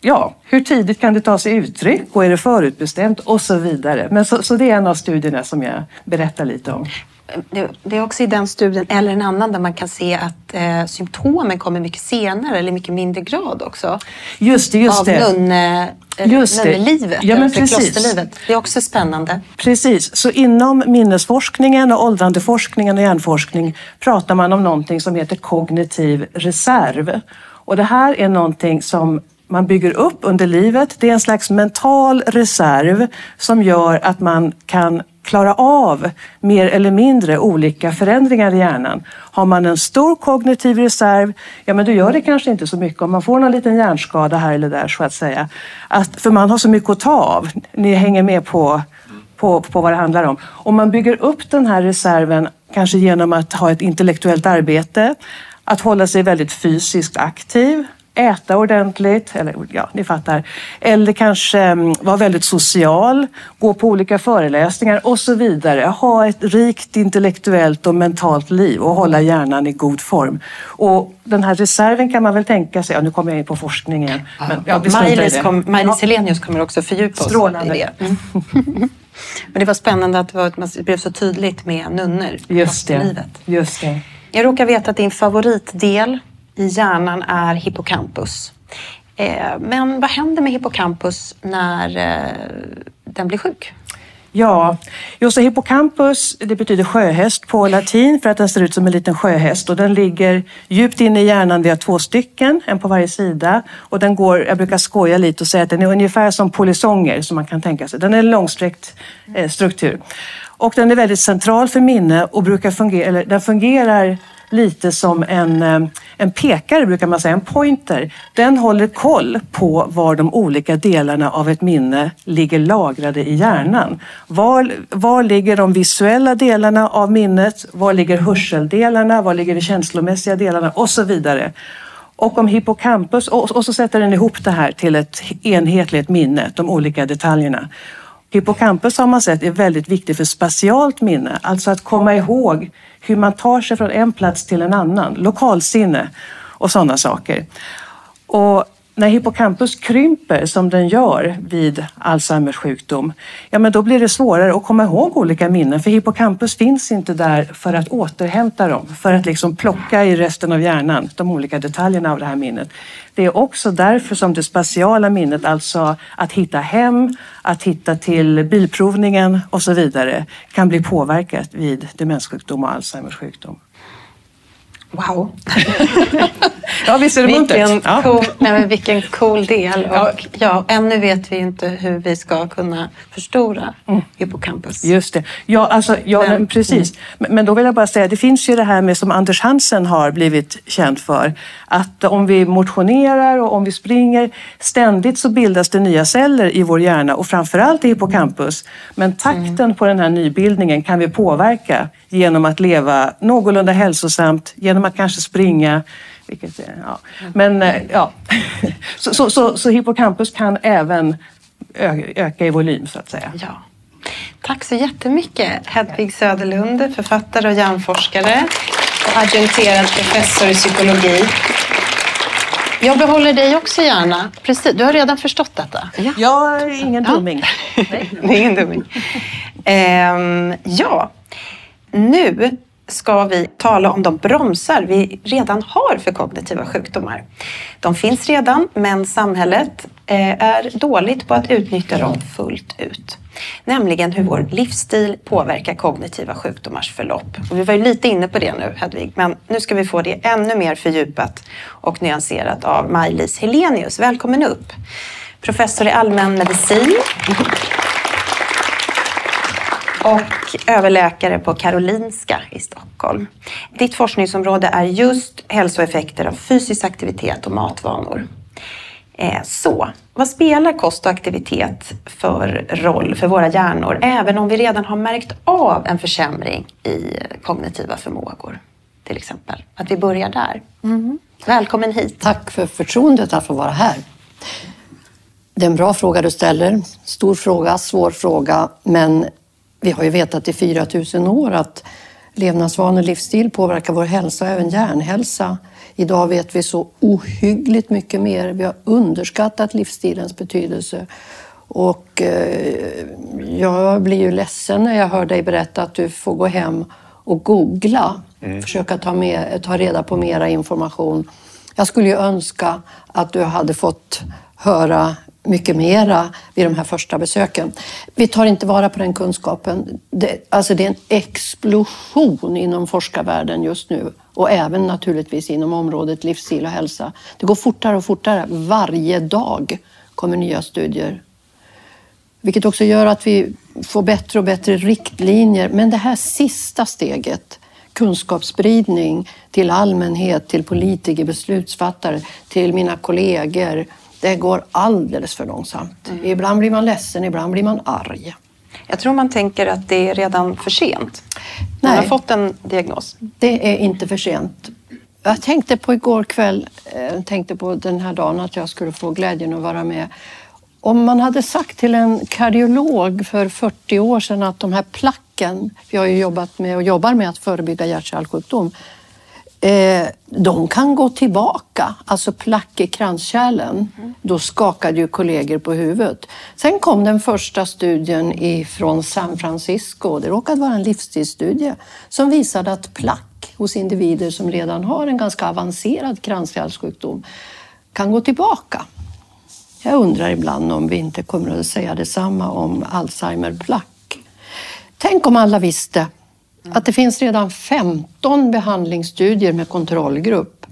ja, hur tidigt kan det ta sig uttryck och är det förutbestämt och så vidare. Men så, så det är en av studierna som jag berättar lite om. Det är också i den studien, eller en annan, där man kan se att eh, symptomen kommer mycket senare eller mycket mindre grad också. Just det, just av det. Nunne, just nunnelivet, ja, men klosterlivet. Det är också spännande. Precis, så inom minnesforskningen och åldrandeforskningen och hjärnforskning pratar man om någonting som heter kognitiv reserv. Och det här är någonting som man bygger upp under livet. Det är en slags mental reserv som gör att man kan klara av mer eller mindre olika förändringar i hjärnan. Har man en stor kognitiv reserv, ja men då gör det kanske inte så mycket om man får någon liten hjärnskada här eller där så att säga. Att, för man har så mycket att ta av. Ni hänger med på, på, på vad det handlar om. Om man bygger upp den här reserven kanske genom att ha ett intellektuellt arbete, att hålla sig väldigt fysiskt aktiv, äta ordentligt, eller ja, ni fattar. Eller kanske mm, vara väldigt social, gå på olika föreläsningar och så vidare. Ha ett rikt intellektuellt och mentalt liv och hålla hjärnan i god form. Och den här reserven kan man väl tänka sig, ja, nu kommer jag in på forskningen. Men, ja, Maj-Lis kom. Helenius kommer också fördjupa oss i det. Mm. Men det var spännande att det, var, det blev så tydligt med nunnor. Just det. Just det. Jag råkar veta att din favoritdel i hjärnan är hippocampus. Eh, men vad händer med hippocampus när eh, den blir sjuk? Ja, just hippocampus det betyder sjöhäst på latin för att den ser ut som en liten sjöhäst och den ligger djupt inne i hjärnan. Vi har två stycken, en på varje sida och den går, jag brukar skoja lite och säga att den är ungefär som polisonger som man kan tänka sig. Den är en långsträckt eh, struktur och den är väldigt central för minne och brukar fungera, eller den fungerar lite som en, eh, en pekare, brukar man säga, en pointer. Den håller koll på var de olika delarna av ett minne ligger lagrade i hjärnan. Var, var ligger de visuella delarna av minnet? Var ligger hörseldelarna? Var ligger de känslomässiga delarna? Och så vidare. Och om hippocampus, och, och så sätter den ihop det här till ett enhetligt minne, de olika detaljerna. Hippocampus har man sett är väldigt viktig för spatialt minne, alltså att komma ihåg hur man tar sig från en plats till en annan, lokalsinne och sådana saker. Och när hippocampus krymper som den gör vid Alzheimers sjukdom, ja men då blir det svårare att komma ihåg olika minnen för hippocampus finns inte där för att återhämta dem, för att liksom plocka i resten av hjärnan, de olika detaljerna av det här minnet. Det är också därför som det spatiala minnet, alltså att hitta hem, att hitta till bilprovningen och så vidare, kan bli påverkat vid demenssjukdom och Alzheimers sjukdom. Wow! ja, visst är det vilken muntert? Cool, nej, men vilken cool del. Och, ja, ännu vet vi inte hur vi ska kunna förstora mm. hippocampus. Just det. Ja, alltså, ja men, precis. Mm. Men då vill jag bara säga, det finns ju det här med som Anders Hansen har blivit känd för. Att om vi motionerar och om vi springer, ständigt så bildas det nya celler i vår hjärna och framförallt i hippocampus. Men takten mm. på den här nybildningen kan vi påverka genom att leva någorlunda hälsosamt, genom att kanske springa. Vilket, ja. Men eh, ja, så, så, så, så hippocampus kan även öka i volym så att säga. Ja. Tack så jättemycket Hedvig Söderlund, författare och hjärnforskare och adjungerad professor i psykologi. Jag behåller dig också gärna. Precis, du har redan förstått detta? Ja, jag är ingen dumming. Ja. Nej, ingen dumming. Ehm, ja, nu ska vi tala om de bromsar vi redan har för kognitiva sjukdomar. De finns redan, men samhället eh, är dåligt på att utnyttja dem fullt ut. nämligen hur vår livsstil påverkar kognitiva sjukdomars förlopp. Och vi var ju lite inne på det nu Hedvig, men nu ska vi få det ännu mer fördjupat och nyanserat av Maj-Lis Helenius. Välkommen upp! Professor i allmän medicin och överläkare på Karolinska i Stockholm. Ditt forskningsområde är just hälsoeffekter av fysisk aktivitet och matvanor. Eh, så, vad spelar kost och aktivitet för roll för våra hjärnor, även om vi redan har märkt av en försämring i kognitiva förmågor? Till exempel. Att vi börjar där. Mm. Välkommen hit. Tack för förtroendet att få vara här. Det är en bra fråga du ställer. Stor fråga, svår fråga, men vi har ju vetat i 4000 år att levnadsvanor och livsstil påverkar vår hälsa, även hjärnhälsa. Idag vet vi så ohyggligt mycket mer. Vi har underskattat livsstilens betydelse. Och eh, jag blir ju ledsen när jag hör dig berätta att du får gå hem och googla, mm. försöka ta, med, ta reda på mera information. Jag skulle ju önska att du hade fått höra mycket mera vid de här första besöken. Vi tar inte vara på den kunskapen. Det, alltså det är en explosion inom forskarvärlden just nu och även naturligtvis inom området livsstil och hälsa. Det går fortare och fortare. Varje dag kommer nya studier. Vilket också gör att vi får bättre och bättre riktlinjer. Men det här sista steget, kunskapsspridning till allmänhet, till politiker, beslutsfattare, till mina kollegor, det går alldeles för långsamt. Mm. Ibland blir man ledsen, ibland blir man arg. Jag tror man tänker att det är redan för sent. Man har fått en diagnos. Det är inte för sent. Jag tänkte på igår kväll, eh, tänkte på den här dagen att jag skulle få glädjen att vara med. Om man hade sagt till en kardiolog för 40 år sedan att de här placken, vi har ju jobbat med och jobbar med att förebygga hjärt-kärlsjukdom, Eh, de kan gå tillbaka, alltså plack i kranskärlen. Mm. Då skakade ju kollegor på huvudet. Sen kom den första studien ifrån San Francisco. Det råkade vara en livsstilsstudie som visade att plack hos individer som redan har en ganska avancerad kranskärlssjukdom kan gå tillbaka. Jag undrar ibland om vi inte kommer att säga detsamma om Alzheimer-plack. Tänk om alla visste Mm. att det finns redan 15 behandlingsstudier med kontrollgrupp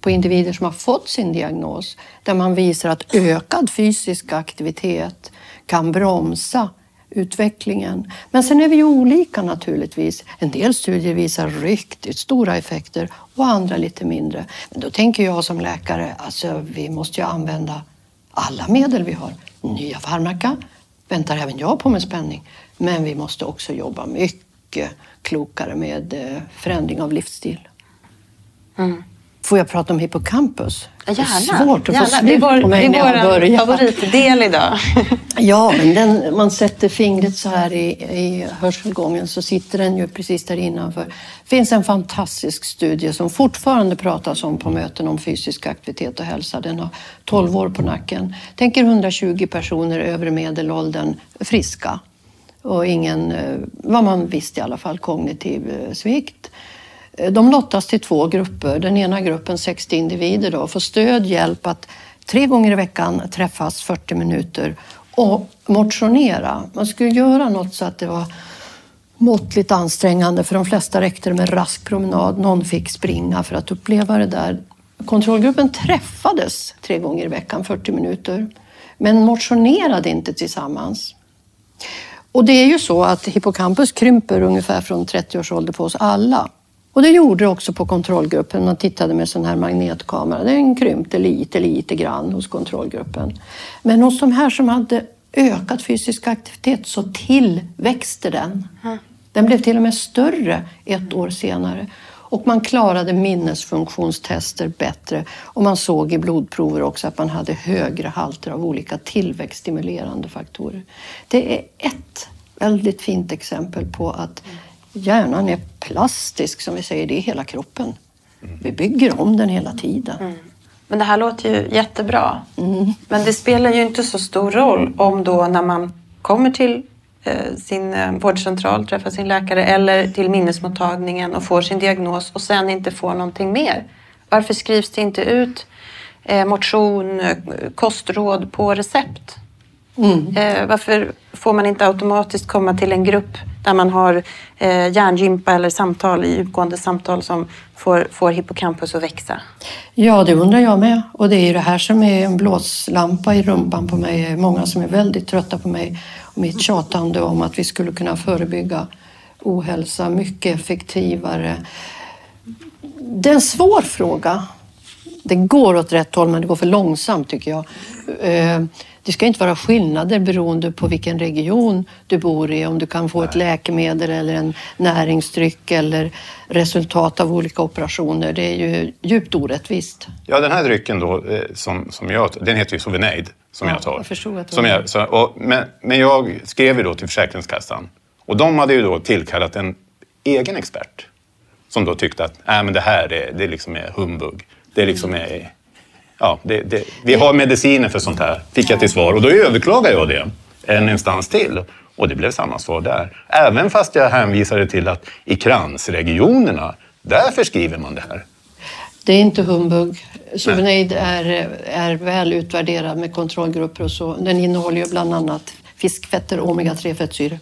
på individer som har fått sin diagnos där man visar att ökad fysisk aktivitet kan bromsa utvecklingen. Men sen är vi olika naturligtvis. En del studier visar riktigt stora effekter och andra lite mindre. Men då tänker jag som läkare, alltså vi måste ju använda alla medel vi har. Nya farmaka väntar även jag på med spänning. Men vi måste också jobba mycket klokare med eh, förändring av livsstil. Mm. Får jag prata om hippocampus? Gärna. Det är svårt att Gärna. få slut på mig när jag börjar. Det är vår favoritdel idag. ja, men den, man sätter fingret så här i, i hörselgången så sitter den ju precis där innanför. Det finns en fantastisk studie som fortfarande pratas om på möten om fysisk aktivitet och hälsa. Den har 12 år på nacken. Tänk er 120 personer över medelåldern friska och ingen, eh, vad man visste i alla fall, kognitiv eh, svikt. Eh, de lottas till två grupper. Den ena gruppen, 60 individer, då, får stöd, hjälp att tre gånger i veckan träffas 40 minuter och motionera. Man skulle göra något så att det var måttligt ansträngande. För de flesta räckte det med rask promenad. Någon fick springa för att uppleva det där. Kontrollgruppen träffades tre gånger i veckan, 40 minuter, men motionerade inte tillsammans. Och det är ju så att hippocampus krymper ungefär från 30 års ålder på oss alla. Och det gjorde det också på kontrollgruppen. Man tittade med sån här magnetkamera. Den krympte lite, lite grann hos kontrollgruppen. Men hos de här som hade ökat fysisk aktivitet så tillväxte den. Den blev till och med större ett år senare. Och man klarade minnesfunktionstester bättre och man såg i blodprover också att man hade högre halter av olika tillväxtstimulerande faktorer. Det är ett väldigt fint exempel på att hjärnan är plastisk, som vi säger, det är hela kroppen. Vi bygger om den hela tiden. Mm. Men det här låter ju jättebra. Mm. Men det spelar ju inte så stor roll om då när man kommer till sin eh, vårdcentral, träffar sin läkare eller till minnesmottagningen och får sin diagnos och sen inte får någonting mer. Varför skrivs det inte ut eh, motion, kostråd på recept? Eh, varför får man inte automatiskt komma till en grupp där man har eh, hjärngympa eller samtal, djupgående samtal som får, får hippocampus att växa? Ja, det undrar jag med. Och det är ju det här som är en blåslampa i rumpan på mig. Många som är väldigt trötta på mig och mitt tjatande om att vi skulle kunna förebygga ohälsa mycket effektivare. Det är en svår fråga. Det går åt rätt håll, men det går för långsamt tycker jag. Eh, det ska inte vara skillnader beroende på vilken region du bor i. Om du kan få ett läkemedel eller en näringsdryck eller resultat av olika operationer. Det är ju djupt orättvist. Ja, den här drycken då, eh, som, som jag, den heter ju Sovenaid som Ja, jag tar. jag förstod att som jag, så, och, men, men jag skrev ju då till Försäkringskassan och de hade ju då tillkallat en egen expert som då tyckte att äh, men det här är, det liksom är humbug. Det liksom är, ja, det, det, vi har mediciner för sånt här, fick jag till svar. Och då överklagade jag det en instans till. Och det blev samma svar där. Även fast jag hänvisade till att i kransregionerna, där förskriver man det här. Det är inte humbug. Sovenaid är, är väl utvärderad med kontrollgrupper och så. Den innehåller ju bland annat fiskfetter och omega-3 fettsyror.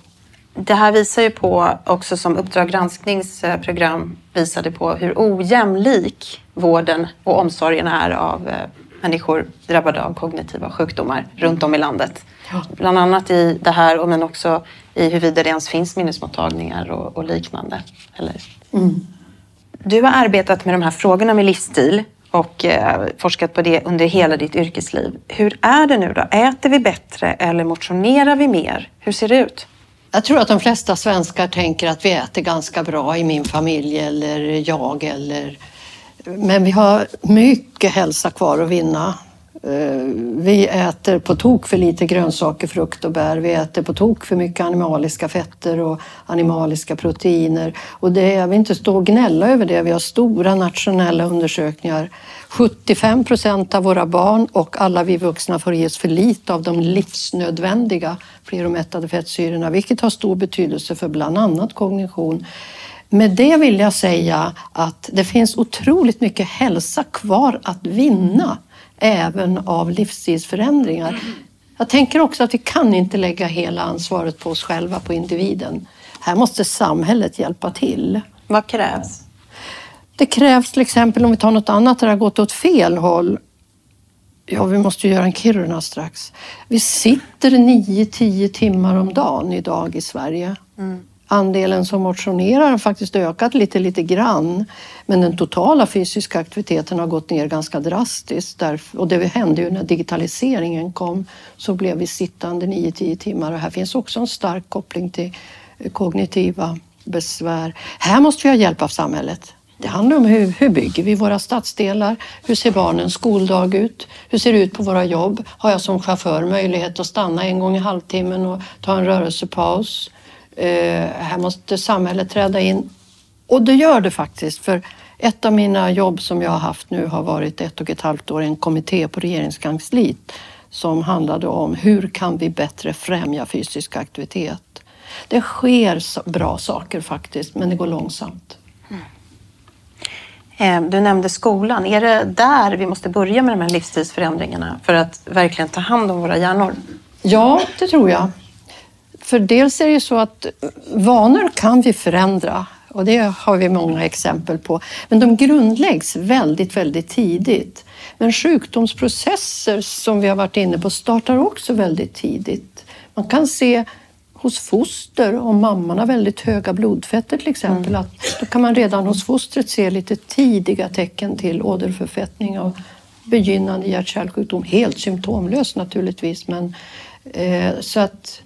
Det här visar ju på, också som Uppdrag gransknings eh, program visade på, hur ojämlik vården och omsorgen är av eh, människor drabbade av kognitiva sjukdomar runt om i landet. Ja. Bland annat i det här, men också i huruvida det ens finns minnesmottagningar och, och liknande. Eller? Du har arbetat med de här frågorna med livsstil och eh, forskat på det under hela ditt yrkesliv. Hur är det nu då? Äter vi bättre eller motionerar vi mer? Hur ser det ut? Jag tror att de flesta svenskar tänker att vi äter ganska bra i min familj eller jag eller... Men vi har mycket hälsa kvar att vinna. Eh, vi äter på tok för lite grönsaker, frukt och bär. Vi äter på tok för mycket animaliska fetter och animaliska proteiner. Och det, jag vill inte stå och gnälla över det. Vi har stora nationella undersökningar. 75 procent av våra barn och alla vi vuxna får ges för lite av de livsnödvändiga fleromättade fettsyrorna, vilket har stor betydelse för bland annat kognition. Med det vill jag säga att det finns otroligt mycket hälsa kvar att vinna även av livsstilsförändringar. Jag tänker också att vi kan inte lägga hela ansvaret på oss själva, på individen. Här måste samhället hjälpa till. Vad krävs? Det krävs till exempel, om vi tar något annat där det har gått åt fel håll. Ja, vi måste göra en Kiruna strax. Vi sitter 9-10 timmar om dagen idag i Sverige. Andelen som motionerar har faktiskt ökat lite, lite grann. Men den totala fysiska aktiviteten har gått ner ganska drastiskt. Där, och det hände ju när digitaliseringen kom. Så blev vi sittande 9-10 timmar. Och här finns också en stark koppling till kognitiva besvär. Här måste vi ha hjälp av samhället. Det handlar om hur, hur bygger vi våra stadsdelar? Hur ser barnens skoldag ut? Hur ser det ut på våra jobb? Har jag som chaufför möjlighet att stanna en gång i halvtimmen och ta en rörelsepaus? Eh, här måste samhället träda in. Och det gör det faktiskt. För ett av mina jobb som jag har haft nu har varit ett och ett halvt år i en kommitté på regeringskansliet som handlade om hur kan vi bättre främja fysisk aktivitet. Det sker bra saker faktiskt, men det går långsamt. Eh, Du nämnde skolan. Är det där vi måste börja med de här livsstilsförändringarna för att verkligen ta hand om våra hjärnor? Ja, det tror jag. För dels är det ju så att vanor kan vi förändra och det har vi många exempel på. Men de grundläggs väldigt, väldigt tidigt. Men sjukdomsprocesser som vi har varit inne på startar också väldigt tidigt. Man kan se hos foster, om mamman har väldigt höga blodfetter till exempel, att då kan man redan hos fostret se lite tidiga tecken till åderförfettning och begynnande hjärt-kärlsjukdom. Helt symptomlöst naturligtvis, men eh, så att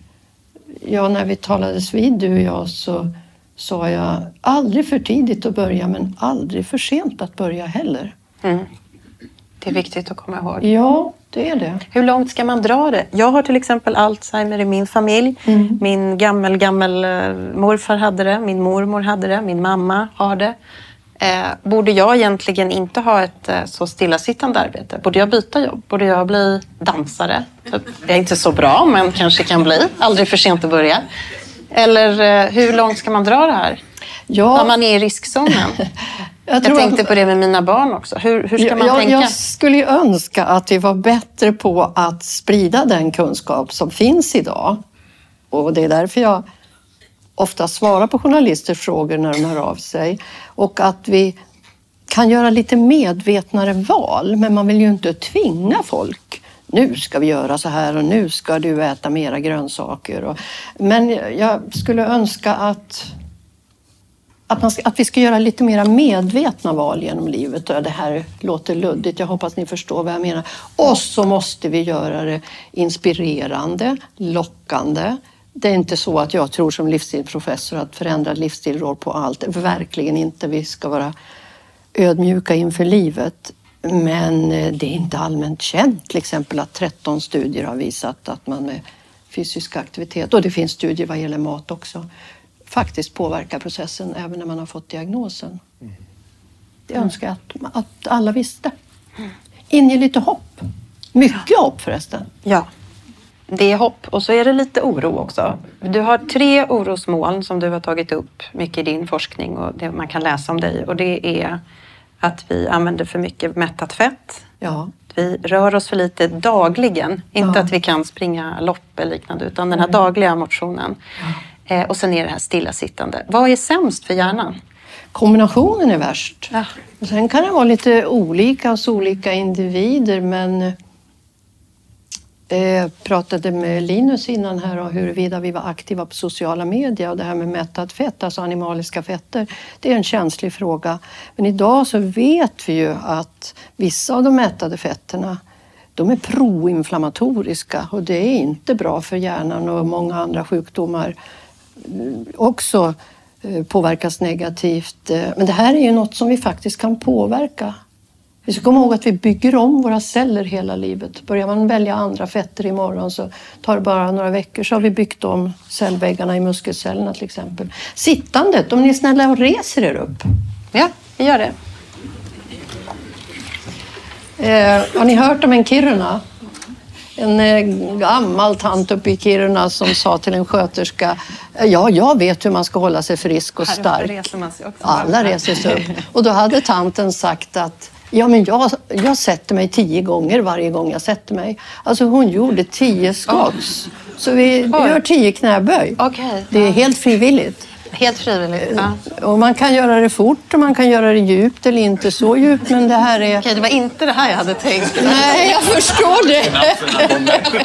ja, när vi talades vid du och jag så sa jag aldrig för tidigt att börja men aldrig för sent att börja heller. Det är viktigt att komma ihåg. Ja, det är det. Hur långt ska man dra det? Jag har till exempel Alzheimer i min familj. Min gammel, gammel eh, morfar hade det. Min mormor hade det. Min mamma har det. Eh, borde jag egentligen inte ha ett eh, så stillasittande arbete? Borde jag byta jobb? Borde jag bli dansare? Typ. Jag är inte så bra, men kanske kan bli. Aldrig för sent att börja. Eller eh, hur långt ska man dra det här? Ja, När man är i riskzonen? Jag, jag tänkte att, på det med mina barn också. Hur, hur ska man jag, tänka? Jag skulle önska att vi var bättre på att sprida den kunskap som finns idag. Och det är därför jag ofta svarar på journalisters frågor när de hör av sig. Och att vi kan göra lite medvetnare val, men man vill ju inte tvinga folk. Nu ska vi göra så här och nu ska du äta mera grönsaker. Men jag skulle önska att att, man ska, att vi ska göra lite mer medvetna val genom livet. Det här låter luddigt, jag hoppas ni förstår vad jag menar. Och så måste vi göra det inspirerande, lockande. Det är inte så att jag tror som livsstilsprofessor att förändrad livsstil rår på allt. Verkligen inte. Vi ska vara ödmjuka inför livet. Men eh, det är inte allmänt känt till exempel att 13 studier har visat att man med fysisk aktivitet, och det finns studier vad gäller mat också, faktiskt påverkar processen även när man har fått diagnosen. Det önskar jag att, att alla visste. Inger lite hopp. Mycket hopp förresten. Ja, det är hopp och så är det lite oro också. Du har tre orosmoln som du har tagit upp mycket i din forskning och det man kan läsa om dig och det är att vi använder för mycket mättat fett. Ja. Vi rör oss för lite dagligen. Inte ja. att vi kan springa lopp eller liknande utan den här mm. dagliga motionen. Ja. Eh, och sen är det här stillasittande. Vad är sämst för hjärnan? Kombinationen är värst. Ja. sen kan det vara lite olika hos olika individer men jag pratade med Linus innan här om huruvida vi var aktiva på sociala medier och det här med mättat fett, alltså animaliska fetter, det är en känslig fråga. Men idag så vet vi ju att vissa av de mättade fetterna de är proinflammatoriska och det är inte bra för hjärnan och många andra sjukdomar också eh, påverkas negativt. Eh, men det här är ju något som vi faktiskt kan påverka. Vi ska komma ihåg att vi bygger om våra celler hela livet. Börjar man välja andra fetter imorgon så tar det bara några veckor så har vi byggt om cellväggarna i muskelcellerna till exempel. Sittandet, om ni är snälla och reser er upp. Ja, vi gör det. Eh, har ni hört om en Kiruna? en eh, gammal tant uppe i Kiruna som sa till en sköterska, ja, jag vet hur man ska hålla sig frisk och stark. Reser. Alla reser sig upp. Och då hade tanten sagt att Ja, men jag, jag sätter mig tio gånger varje gång jag sätter mig. Alltså hon gjorde tio skotts. Så vi, vi gör tio knäböj. Okay. Det är helt frivilligt. Helt frivilligt? Ja. Och man kan göra det fort och man kan göra det djupt eller inte så djupt. Men det här är... Okej, det var inte det här jag hade tänkt. Nej, jag förstår det.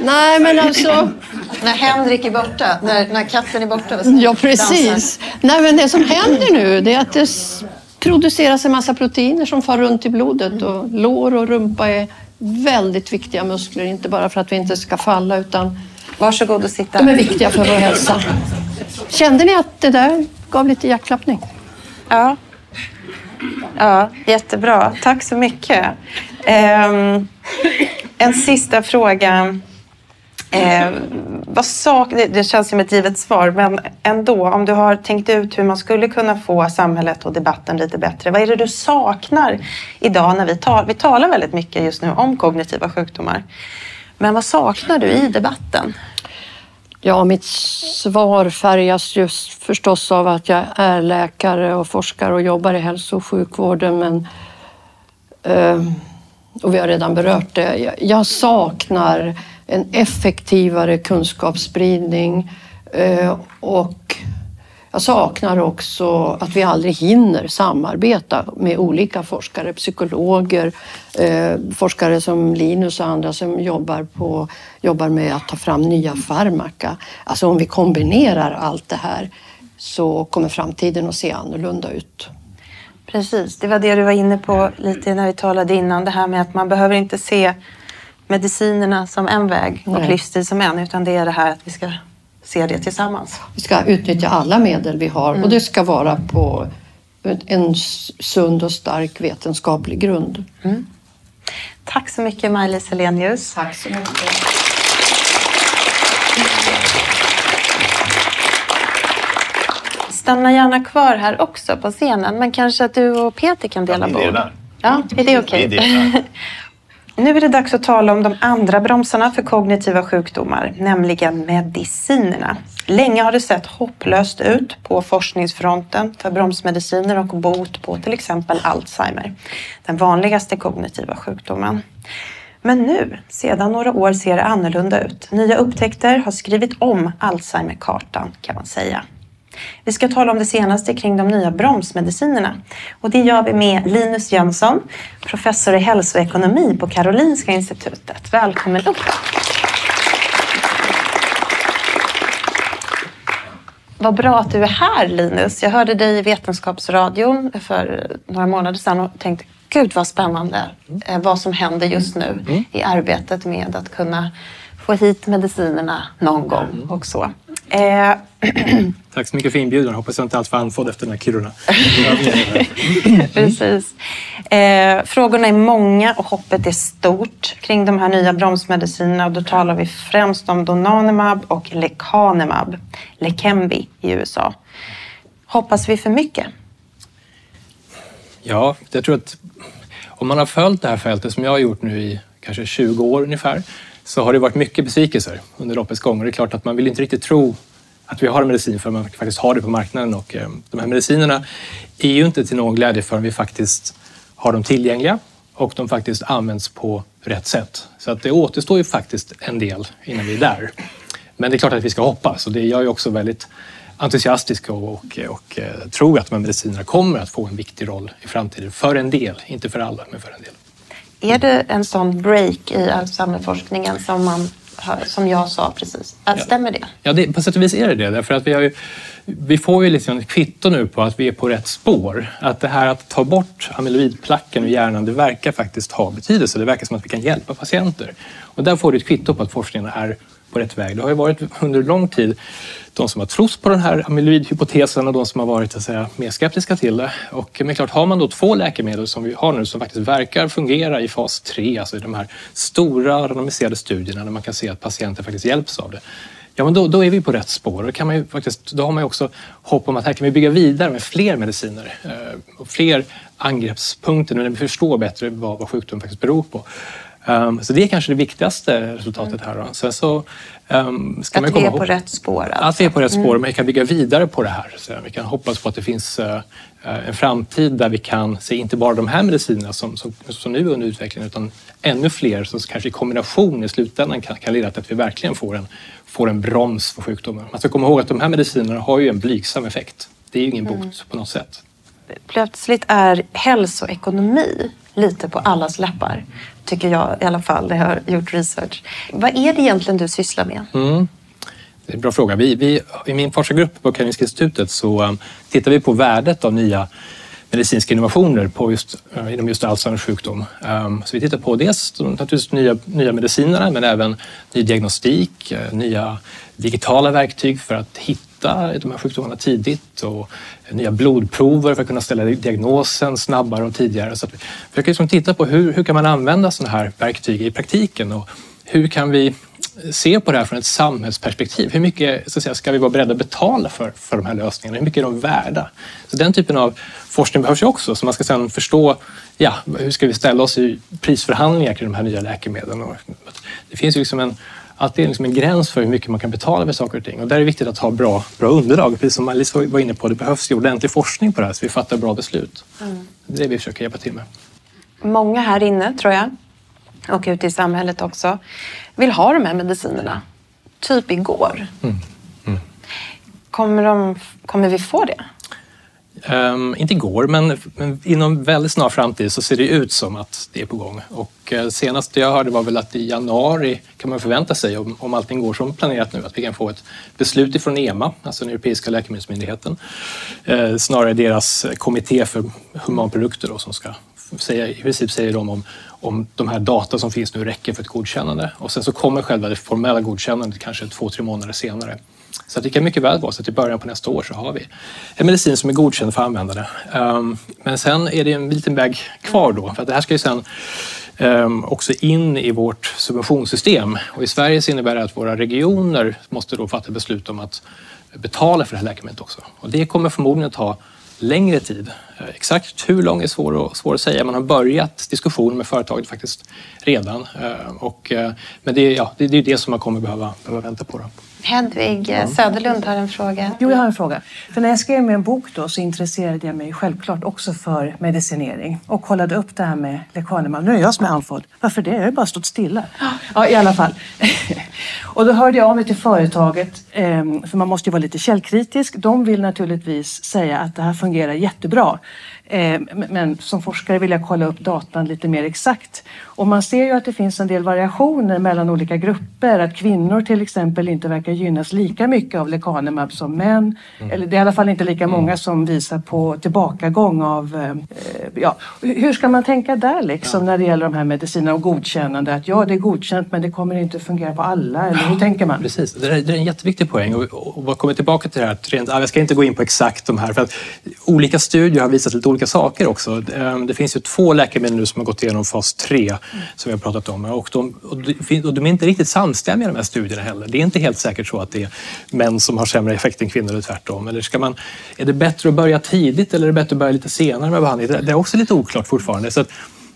Nej, men alltså... När Henrik är borta, när, när katten är borta. Ja, precis. Nej, men det som händer nu det är att det produceras en massa proteiner som far runt i blodet och lår och rumpa är väldigt viktiga muskler, inte bara för att vi inte ska falla utan Varsågod och sitta. De är viktiga för vår hälsa. Kände ni att det där gav lite hjärtklappning? Ja. Ja, jättebra. Tack så mycket. Um, en sista fråga. Eh, vad sak, det, det känns som ett givet svar, men ändå, om du har tänkt ut hur man skulle kunna få samhället och debatten lite bättre. Vad är det du saknar idag när vi talar? Vi talar väldigt mycket just nu om kognitiva sjukdomar. Men vad saknar du i debatten? Ja, mitt svar färgas just förstås av att jag är läkare och forskare och jobbar i hälso och sjukvården. Men, eh, och vi har redan berört det. Jag saknar en effektivare kunskapsspridning eh, och jag saknar också att vi aldrig hinner samarbeta med olika forskare, psykologer, eh, forskare som Linus och andra som jobbar, på, jobbar med att ta fram nya farmaka. Alltså om vi kombinerar allt det här så kommer framtiden att se annorlunda ut. Precis, det var det du var inne på lite när vi talade innan, det här med att man behöver inte se medicinerna som en väg och livsstil som en, utan det är det här att vi ska se det tillsammans. Vi ska utnyttja alla medel vi har mm. och det ska vara på en sund och stark vetenskaplig grund. Mm. Tack så mycket Maj-Lis Helenius. Tack så mycket. Stanna gärna kvar här också på scenen, men kanske att du och Peter kan dela ja, bord. Ja, är det okej? Okay? Nu är det dags att tala om de andra bromsarna för kognitiva sjukdomar, nämligen medicinerna. Länge har det sett hopplöst ut på forskningsfronten för bromsmediciner och bot på till exempel Alzheimer, den vanligaste kognitiva sjukdomen. Men nu, sedan några år, ser det annorlunda ut. Nya upptäckter har skrivit om Alzheimer-kartan kan man säga. Vi ska tala om det senaste kring de nya bromsmedicinerna. Och det gör vi med Linus Jönsson, professor i hälsoekonomi på Karolinska institutet. Välkommen upp! Vad bra att du är här Linus. Jag hörde dig i Vetenskapsradion för några månader sedan och tänkte gud vad spännande mm. vad som händer just nu mm. i arbetet med att kunna få hit medicinerna någon gång och så. Eh. Tack så mycket för inbjudan. Hoppas jag inte alls var andfådd efter den här Kiruna. Precis. Eh, frågorna är många och hoppet är stort kring de här nya bromsmedicinerna och då talar vi främst om Donanemab och Lecanemab, Leqembi i USA. Hoppas vi för mycket? Ja, jag tror att om man har följt det här fältet som jag har gjort nu i kanske 20 år ungefär så har det varit mycket besvikelser under loppets gång. Och det är klart att man vill inte riktigt tro att vi har en medicin förrän man faktiskt har det på marknaden. Och eh, de här medicinerna är ju inte till någon glädje förrän vi faktiskt har dem tillgängliga och de faktiskt används på rätt sätt. Så att det återstår ju faktiskt en del innan vi är där. Men det är klart att vi ska hoppas och det är jag ju också väldigt entusiastisk och, och, och eh, tror att de här medicinerna kommer att få en viktig roll i framtiden. För en del, inte för alla, men för en del. Är det en sån break i Alzheimerforskningen som man som jag sa precis. Stämmer det? Ja, det, på sätt och vis är det det. Därför att vi, har ju, vi får ju liksom ett kvitto nu på att vi är på rätt spår. Att det här att ta bort amyloidplacken ur hjärnan, det verkar faktiskt ha betydelse. Det verkar som att vi kan hjälpa patienter. Och där får du ett kvitto på att forskningen är på rätt väg. Det har ju varit under lång tid de som har trott på den här amyloidhypotesen och de som har varit att säga, mer skeptiska till det. Och, men klart, har man då två läkemedel som vi har nu som faktiskt verkar fungera i fas 3, alltså i de här stora randomiserade studierna där man kan se att patienter faktiskt hjälps av det. Ja, men då, då är vi på rätt spår. Då, kan man ju faktiskt, då har man ju också hopp om att här kan vi bygga vidare med fler mediciner eh, och fler angreppspunkter nu när vi förstår bättre vad, vad sjukdomen faktiskt beror på. Um, så det är kanske det viktigaste resultatet här. Då. Sen så, um, ska att man komma vi är på rätt spår? Alltså. Att vi är på rätt spår, mm. men vi kan bygga vidare på det här. Så vi kan hoppas på att det finns uh, en framtid där vi kan se inte bara de här medicinerna som, som, som nu är under utveckling utan ännu fler som kanske i kombination i slutändan kan, kan leda till att vi verkligen får en, får en broms för sjukdomen. Man ska komma ihåg att de här medicinerna har ju en blygsam effekt. Det är ju ingen bot mm. på något sätt. Plötsligt är hälsoekonomi lite på allas läppar tycker jag i alla fall när jag har gjort research. Vad är det egentligen du sysslar med? Mm. Det är en bra fråga. Vi, vi, I min forskargrupp på Karolinska institutet så um, tittar vi på värdet av nya medicinska innovationer på just, uh, inom just Alzheimers sjukdom. Um, så vi tittar på dels naturligtvis nya, nya medicinerna men även ny diagnostik, uh, nya digitala verktyg för att hitta hitta de här sjukdomarna tidigt och nya blodprover för att kunna ställa diagnosen snabbare och tidigare. Så att vi försöker liksom titta på hur, hur kan man använda sådana här verktyg i praktiken och hur kan vi se på det här från ett samhällsperspektiv. Hur mycket så att säga, ska vi vara beredda att betala för, för de här lösningarna? Hur mycket är de värda? Så den typen av forskning behövs ju också, så man ska sedan förstå ja, hur ska vi ställa oss i prisförhandlingar kring de här nya läkemedlen. Det finns ju liksom en alltid liksom en gräns för hur mycket man kan betala för saker och ting. Och där är det viktigt att ha bra, bra underlag. Precis som Alice var inne på, det behövs ju ordentlig forskning på det här så vi fattar bra beslut. Mm. Det är det vi försöker hjälpa till med. Många här inne, tror jag, och ute i samhället också, vill ha de här medicinerna. Typ igår. Mm. Mm. Kommer, de, kommer vi få det? Um, inte igår, men, men, inom väldigt snar framtid så ser det ut som att det är på gång. Och uh, senast jag hörde var väl att i januari kan man förvänta sig, om, om allting går som planerat nu, att vi kan få ett beslut ifrån EMA, alltså den europeiska läkemedelsmyndigheten, uh, snarare deras kommitté för humanprodukter då, som ska säga, i princip säger de om, om de här data som finns nu räcker för ett godkännande. Och sen så kommer själva det formella godkännandet kanske två, tre månader senare. Så det kan mycket väl vara så att i början på nästa år så har vi en medicin som är godkänd för användare. Ehm, men sen är det en liten väg kvar då, för att det här ska ju sen ehm, också in i vårt subventionssystem. Och i Sverige så innebär det att våra regioner måste då fatta beslut om att betala för det här läkemedlet också. Och det kommer förmodligen att ta längre tid. Eh, exakt hur lång är svår att, svår att säga. Man har börjat diskussioner med företaget faktiskt redan. Ehm, och, eh, men det, ja, det, det är det som man kommer behöva, behöva vänta på. Då. Hedvig ja. Söderlund har en fråga. Jo, jag har en fråga. För när jag skrev min bok då så intresserade jag mig självklart också för medicinering och kollade upp det här med lecanemab. Nu är jag som är andfådd. Varför det? Jag har ju bara stått stilla. Ja, i alla fall. och då hörde jag av mig till företaget, ehm, för man måste ju vara lite källkritisk. De vill naturligtvis säga att det här fungerar jättebra. Eh, men som forskare vill jag kolla upp datan lite mer exakt. Och man ser ju att det finns en del variationer mellan olika grupper. Att kvinnor till exempel inte verkar gynnas lika mycket av lecanemab som män. Mm. Eller det är i alla fall inte lika många mm. som visar på tillbakagång av... Eh, ja. Hur ska man tänka där liksom ja. när det gäller de här medicinerna och godkännande? Att ja, det är godkänt men det kommer inte fungera på alla. Eller hur tänker man? Precis, det är, en jätteviktig poäng. Och, och, och kommer tillbaka till det här att rent, jag ska inte gå in på exakt de här för att olika studier har visat lite olika saker också. Det finns ju två läkemedel nu som har gått igenom fas 3 som vi har pratat om och de, och de är inte riktigt samstämmiga de här studierna heller. Det är inte helt säkert så att det är män som har sämre effekt än kvinnor eller tvärtom. Eller ska man, är det bättre att börja tidigt eller är det bättre att börja lite senare med behandling? Det är också lite oklart fortfarande. Så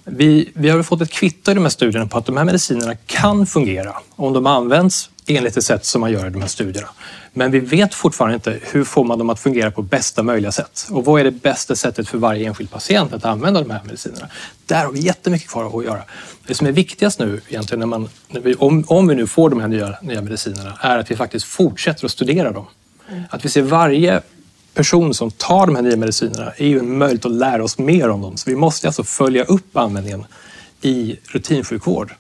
vi, vi har fått ett kvitto i de här studierna på att de här medicinerna kan fungera om de används enligt det sätt som man gör i de här studierna. Men vi vet fortfarande inte hur får man dem att fungera på bästa möjliga sätt och vad är det bästa sättet för varje enskild patient att använda de här medicinerna. Där har vi jättemycket kvar att göra. Det som är viktigast nu egentligen när man, när vi, om, om vi nu får de här nya, nya medicinerna är att vi faktiskt fortsätter att studera dem. Mm. Att vi ser varje person som tar de här nya medicinerna är ju en möjlighet att lära oss mer om dem. Så vi måste alltså följa upp användningen i rutinsjukvård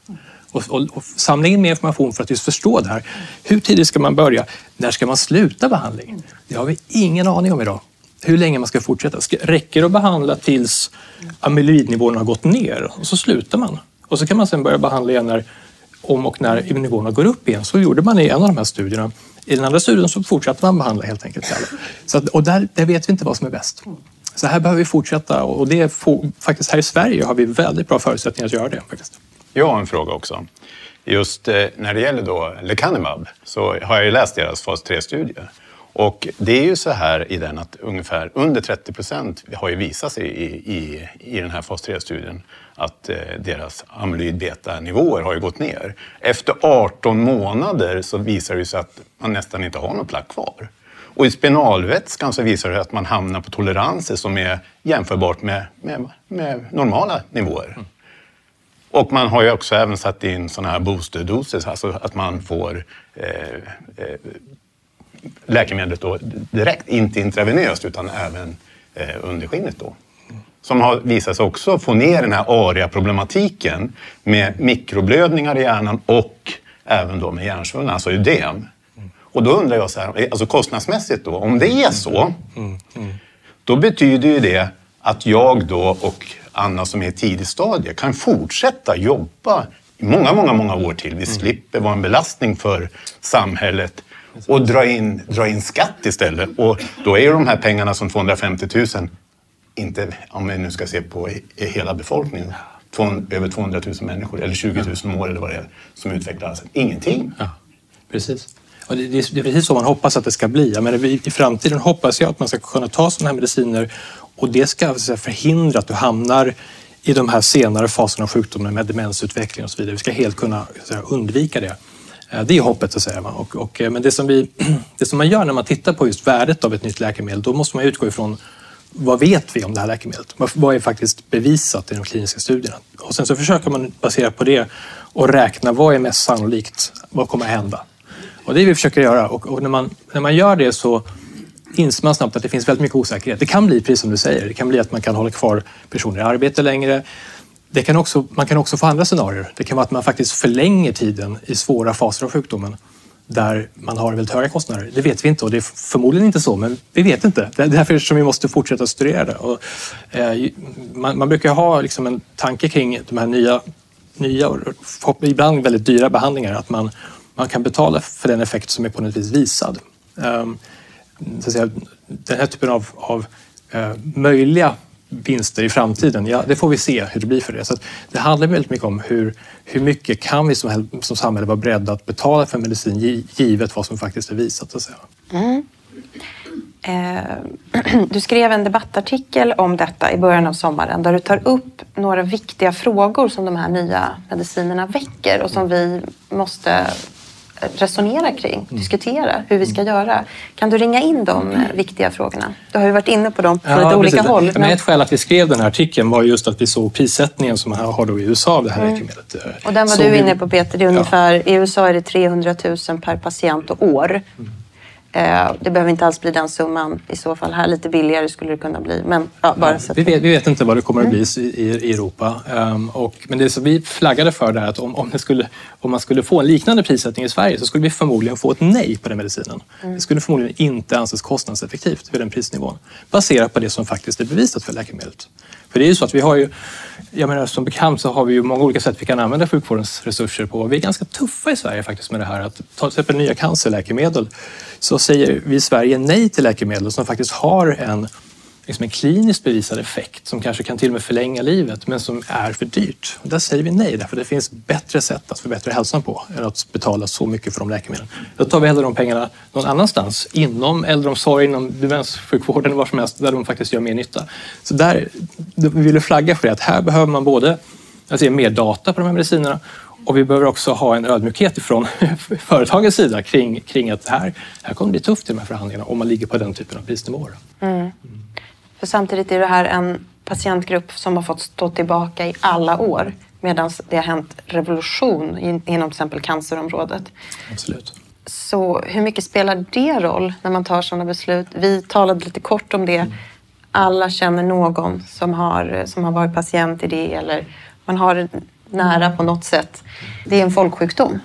och, och, och samla in mer information för att just förstå det här. Hur tidigt ska man börja? När ska man sluta behandling? Det har vi ingen aning om idag. Hur länge man ska fortsätta. Räcker det att behandla tills amyloidnivån har gått ner och så slutar man. Och så kan man sen börja behandla igen när, om och när nivåerna går upp igen. Så gjorde man i en av de här studierna. I den andra studien så fortsatte man behandla helt enkelt. Så att, och där, där vet vi inte vad som är bäst. Så här behöver vi fortsätta och det är faktiskt här i Sverige har vi väldigt bra förutsättningar att göra det. Faktiskt. Jag har en fråga också. Just eh, när det gäller då lecanemab så har jag ju läst deras fas 3-studie. Och det är ju så här i den att ungefär under 30 procent har ju visat sig i, i, i den här fas 3-studien att eh, deras amyloid beta-nivåer har ju gått ner. Efter 18 månader så visar det sig att man nästan inte har någon plack kvar. Och i spinalvätskan så visar det att man hamnar på toleranser som är jämförbart med, med, med normala nivåer. Mm. Och man har ju också även satt in sådana här boosterdoser, alltså att man får eh, eh, läkemedlet då direkt, inte intravenöst utan även eh, under skinnet då. Som har visat sig också få ner den här ARIA-problematiken med mikroblödningar i hjärnan och även då med hjärnsvullnad, alltså ödem. Och då undrar jag så här, alltså kostnadsmässigt då, om det är så, då betyder ju det att jag då och Anna som är i tidigt stadie kan fortsätta jobba i många, många, många år till. Vi mm. slipper vara en belastning för samhället och dra in, dra in skatt istället. Och då är ju de här pengarna som 250 000 inte, om vi nu ska se på hela befolkningen, över 200 000 människor eller 20 000 om året eller vad det är som utvecklar ingenting. Ja, precis. Och det, det, är precis så man hoppas att det ska bli. Men I framtiden hoppas jag att man ska kunna ta sådana här mediciner och det ska förhindra att du hamnar i de här senare faserna av sjukdomen med demensutveckling och så vidare. Vi ska helt kunna säga, undvika det. Eh, det är hoppet så att säga. Och, och, eh, men det som, vi, det som man gör när man tittar på just värdet av ett nytt läkemedel, då måste man utgå ifrån vad vet vi om det här läkemedlet? Vad är faktiskt bevisat i de kliniska studierna? Och sen så försöker man baserat på det och räkna vad är mest sannolikt? Vad kommer att hända? Och det är det vi försöker göra och, och när, man, när man gör det så inser man snabbt att det finns väldigt mycket osäkerhet. Det kan bli, precis som du säger, det kan bli att man kan hålla kvar personer i arbete längre. Det kan också, man kan också få andra scenarier. Det kan vara att man faktiskt förlänger tiden i svåra faser av sjukdomen där man har väldigt höga kostnader. Det vet vi inte och det är förmodligen inte så, men vi vet inte. Det är därför som vi måste fortsätta studera det. Och, eh, man, man, brukar ha liksom en tanke kring de här nya, nya och ibland väldigt dyra behandlingar, att man, man kan betala för den effekt som är på något vis visad. Ehm, så att säga, den här typen av, av eh, möjliga vinster i framtiden, ja, det får vi se hur det blir för det. Så det handlar väldigt mycket om hur, hur mycket kan vi som, som samhälle vara beredda att betala för medicin givet vad som faktiskt är visat. Så att säga. Mm. Ehm, du skrev en debattartikel om detta i början av sommaren där du tar upp några viktiga frågor som de här nya medicinerna väcker och som vi måste resonera kring, diskutera hur vi ska göra. Kan du ringa in de eh, viktiga frågorna? Du har ju varit inne på dem på lite olika precis. håll. Men ett skäl att vi skrev den här artikeln var just att vi såg prissättningen som man har då i USA av det här läkemedlet. Och den var Så du vi- inne på Peter. Det är ungefär, I USA är det 300 000 per patient och år. Eh, Det behöver inte alls bli den summan i så fall. Här lite billigare skulle det kunna bli. Men ja, bara så Vi vet, vi vet inte vad det kommer att bli i, i, i Europa. Ehm, och, men det som vi flaggade för där att om, om, skulle, om man skulle få en liknande prissättning i Sverige så skulle vi förmodligen få ett nej på den medicinen. Det skulle förmodligen inte anses kostnadseffektivt vid den prisnivån. Baserat på det som faktiskt är bevisat för läkemedlet. För det är ju så att vi har ju, jag menar alltså, som bekant så har vi ju många olika sätt vi kan använda sjukvårdens resurser på. Vi är ganska tuffa i Sverige faktiskt med det här. Att ta till exempel nya cancerläkemedel så säger vi i Sverige nej till läkemedel som faktiskt har en liksom en kliniskt bevisad effekt som kanske kan till och med förlänga livet men som är för dyrt. Där säger vi nej därför det finns bättre sätt att förbättra hälsan på än att betala så mycket för de läkemedlen. Då tar vi hellre de pengarna någon annanstans inom äldreomsorg, inom demenssjukvården, var som helst där de faktiskt gör mer nytta. Så där vi vill flagga för det att här behöver man både alltså, mer data på de här medicinerna och vi behöver också ha en ödmjukhet ifrån företagens sida kring, kring att här, här kommer det bli tufft i de här förhandlingarna om man ligger på den typen av prisnivåer. För samtidigt är det här en patientgrupp som har fått stå tillbaka i alla år. Medan det har hänt revolution in- inom till exempel cancerområdet. Absolut. Så hur mycket spelar det roll när man tar sådana beslut? Vi talade lite kort om det. Alla känner någon som har, som har varit patient i det eller man har nära på något sätt. Det är en folksjukdom.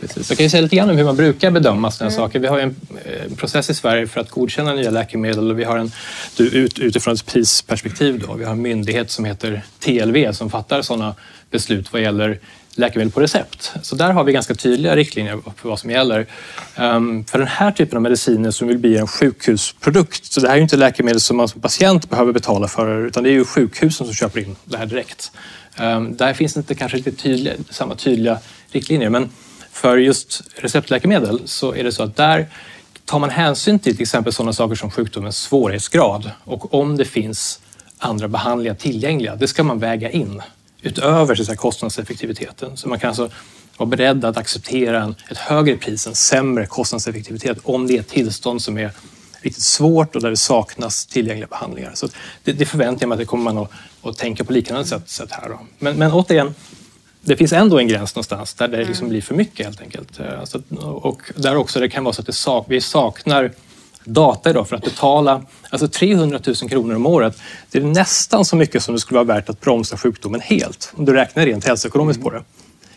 Precis. Jag kan ju säga lite grann om hur man brukar bedöma sådana här saker. Vi har en eh, process i Sverige för att godkänna nya läkemedel och vi har en, ut, utifrån ett prisperspektiv då, vi har en myndighet som heter TLV som fattar sådana beslut vad gäller läkemedel på recept. Så där har vi ganska tydliga riktlinjer för vad som gäller. Ehm, för den här typen av mediciner som vill bli en sjukhusprodukt, så det här är ju inte läkemedel som man som patient behöver betala för utan det är ju sjukhusen som köper in det här direkt. Ehm, där finns inte kanske lite tydliga, samma tydliga riktlinjer men för just receptläkemedel så är det så att där tar man hänsyn till till exempel sådana saker som sjukdomens svårighetsgrad och om det finns andra behandlingar tillgängliga. Det ska man väga in utöver så säga, kostnadseffektiviteten. Så man kan alltså vara beredd att acceptera en, ett högre pris, en sämre kostnadseffektivitet om det är ett tillstånd som är riktigt svårt och där det saknas tillgängliga behandlingar. Så det, det förväntar jag mig att det kommer man att, att tänka på liknande sätt, sätt här. Då. Men, men återigen, det finns ändå en gräns någonstans där det liksom blir för mycket helt enkelt. Eh, Så, och där också det kan vara så att sak, vi saknar data idag för att betala alltså 300 000 kronor om året. Det är nästan så mycket som det skulle vara värt att bromsa sjukdomen helt. Om du räknar rent hälsoekonomiskt på det.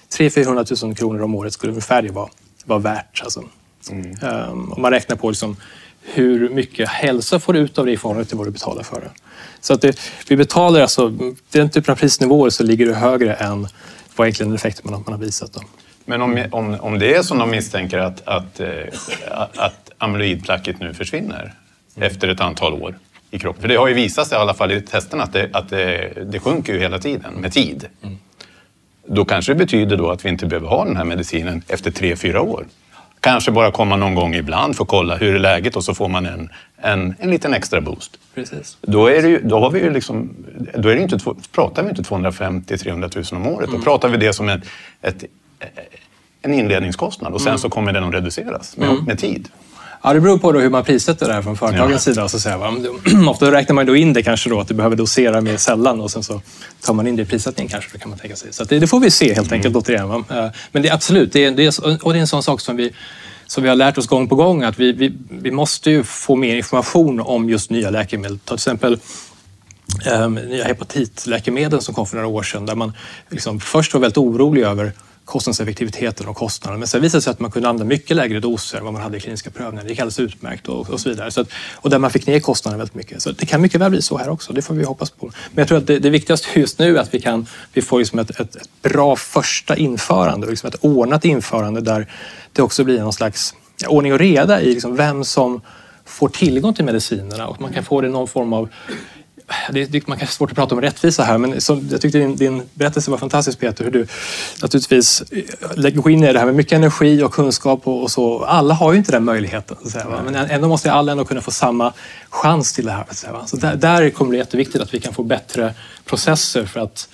300 000 kronor om året skulle ungefär det vara, vara värt. Alltså. Um, om man räknar på liksom hur mycket hälsa får du ut av det i förhållande till vad du betalar för det. Så att det, vi betalar alltså, den typen av prisnivåer så ligger det högre än vad egentligen effekten man, man har visat. Då. Men om, om, om det är som de misstänker att, att, eh, att amyloidplacket nu försvinner efter ett antal år i kroppen. För det har ju visat sig i alla fall i testerna att det, att det, det sjunker ju hela tiden med tid. Då kanske det betyder då att vi inte behöver ha den här medicinen efter tre, fyra år. Kanske bara komma någon gång ibland för att kolla hur är läget och så får man en, en, en liten extra boost. Precis. Då, är ju, då, har vi ju liksom, då är det inte, pratar vi inte 250-300 000 om året. Då pratar vi det som ett, ett, en inledningskostnad och sen så kommer den att reduceras med, med tid. Ja, det beror på då hur man prissätter det här från företagens Ja. sida. Så att säga, va? Ofta räknar man då in det kanske då att du behöver dosera mer sällan och sen så tar man in det i prissättningen kanske. Kan man tänka sig. Så det, det får vi se helt enkelt återigen. Va? Eh, Men det är absolut, det är, det är, och det är en sån sak som vi som vi har lärt oss gång på gång att vi, vi, vi måste ju få mer information om just nya läkemedel. Ta till exempel um, nya hepatitläkemedel som kom för några år sedan där man liksom först var väldigt orolig över kostnadseffektiviteten och kostnaden. Men sen visade det sig att man kunde använda mycket lägre doser än vad man hade i kliniska prövningar. Det gick alldeles utmärkt och, och så vidare. Så att, och där man fick ner kostnaden väldigt mycket. Så det kan mycket väl bli så här också. Det får vi hoppas på. Men jag tror att det, det viktigaste just nu är att vi, kan, vi får liksom ett, ett, ett bra första införande. Liksom ett ordnat införande där det också blir någon slags ja, ordning och reda i liksom vem som får tillgång till medicinerna och man kan få det i någon form av det, det, man kanske har svårt att prata om rättvisa här, men som, jag tyckte din, din berättelse var fantastisk Peter. Hur du naturligtvis eh, lägger gå in i det här med mycket energi och kunskap och, och så. Alla har ju inte den möjligheten. Så säga? Men ändå måste alla ändå kunna få samma chans till det här. Så, säga, så där, där kommer det jätteviktigt att vi kan få bättre processer för att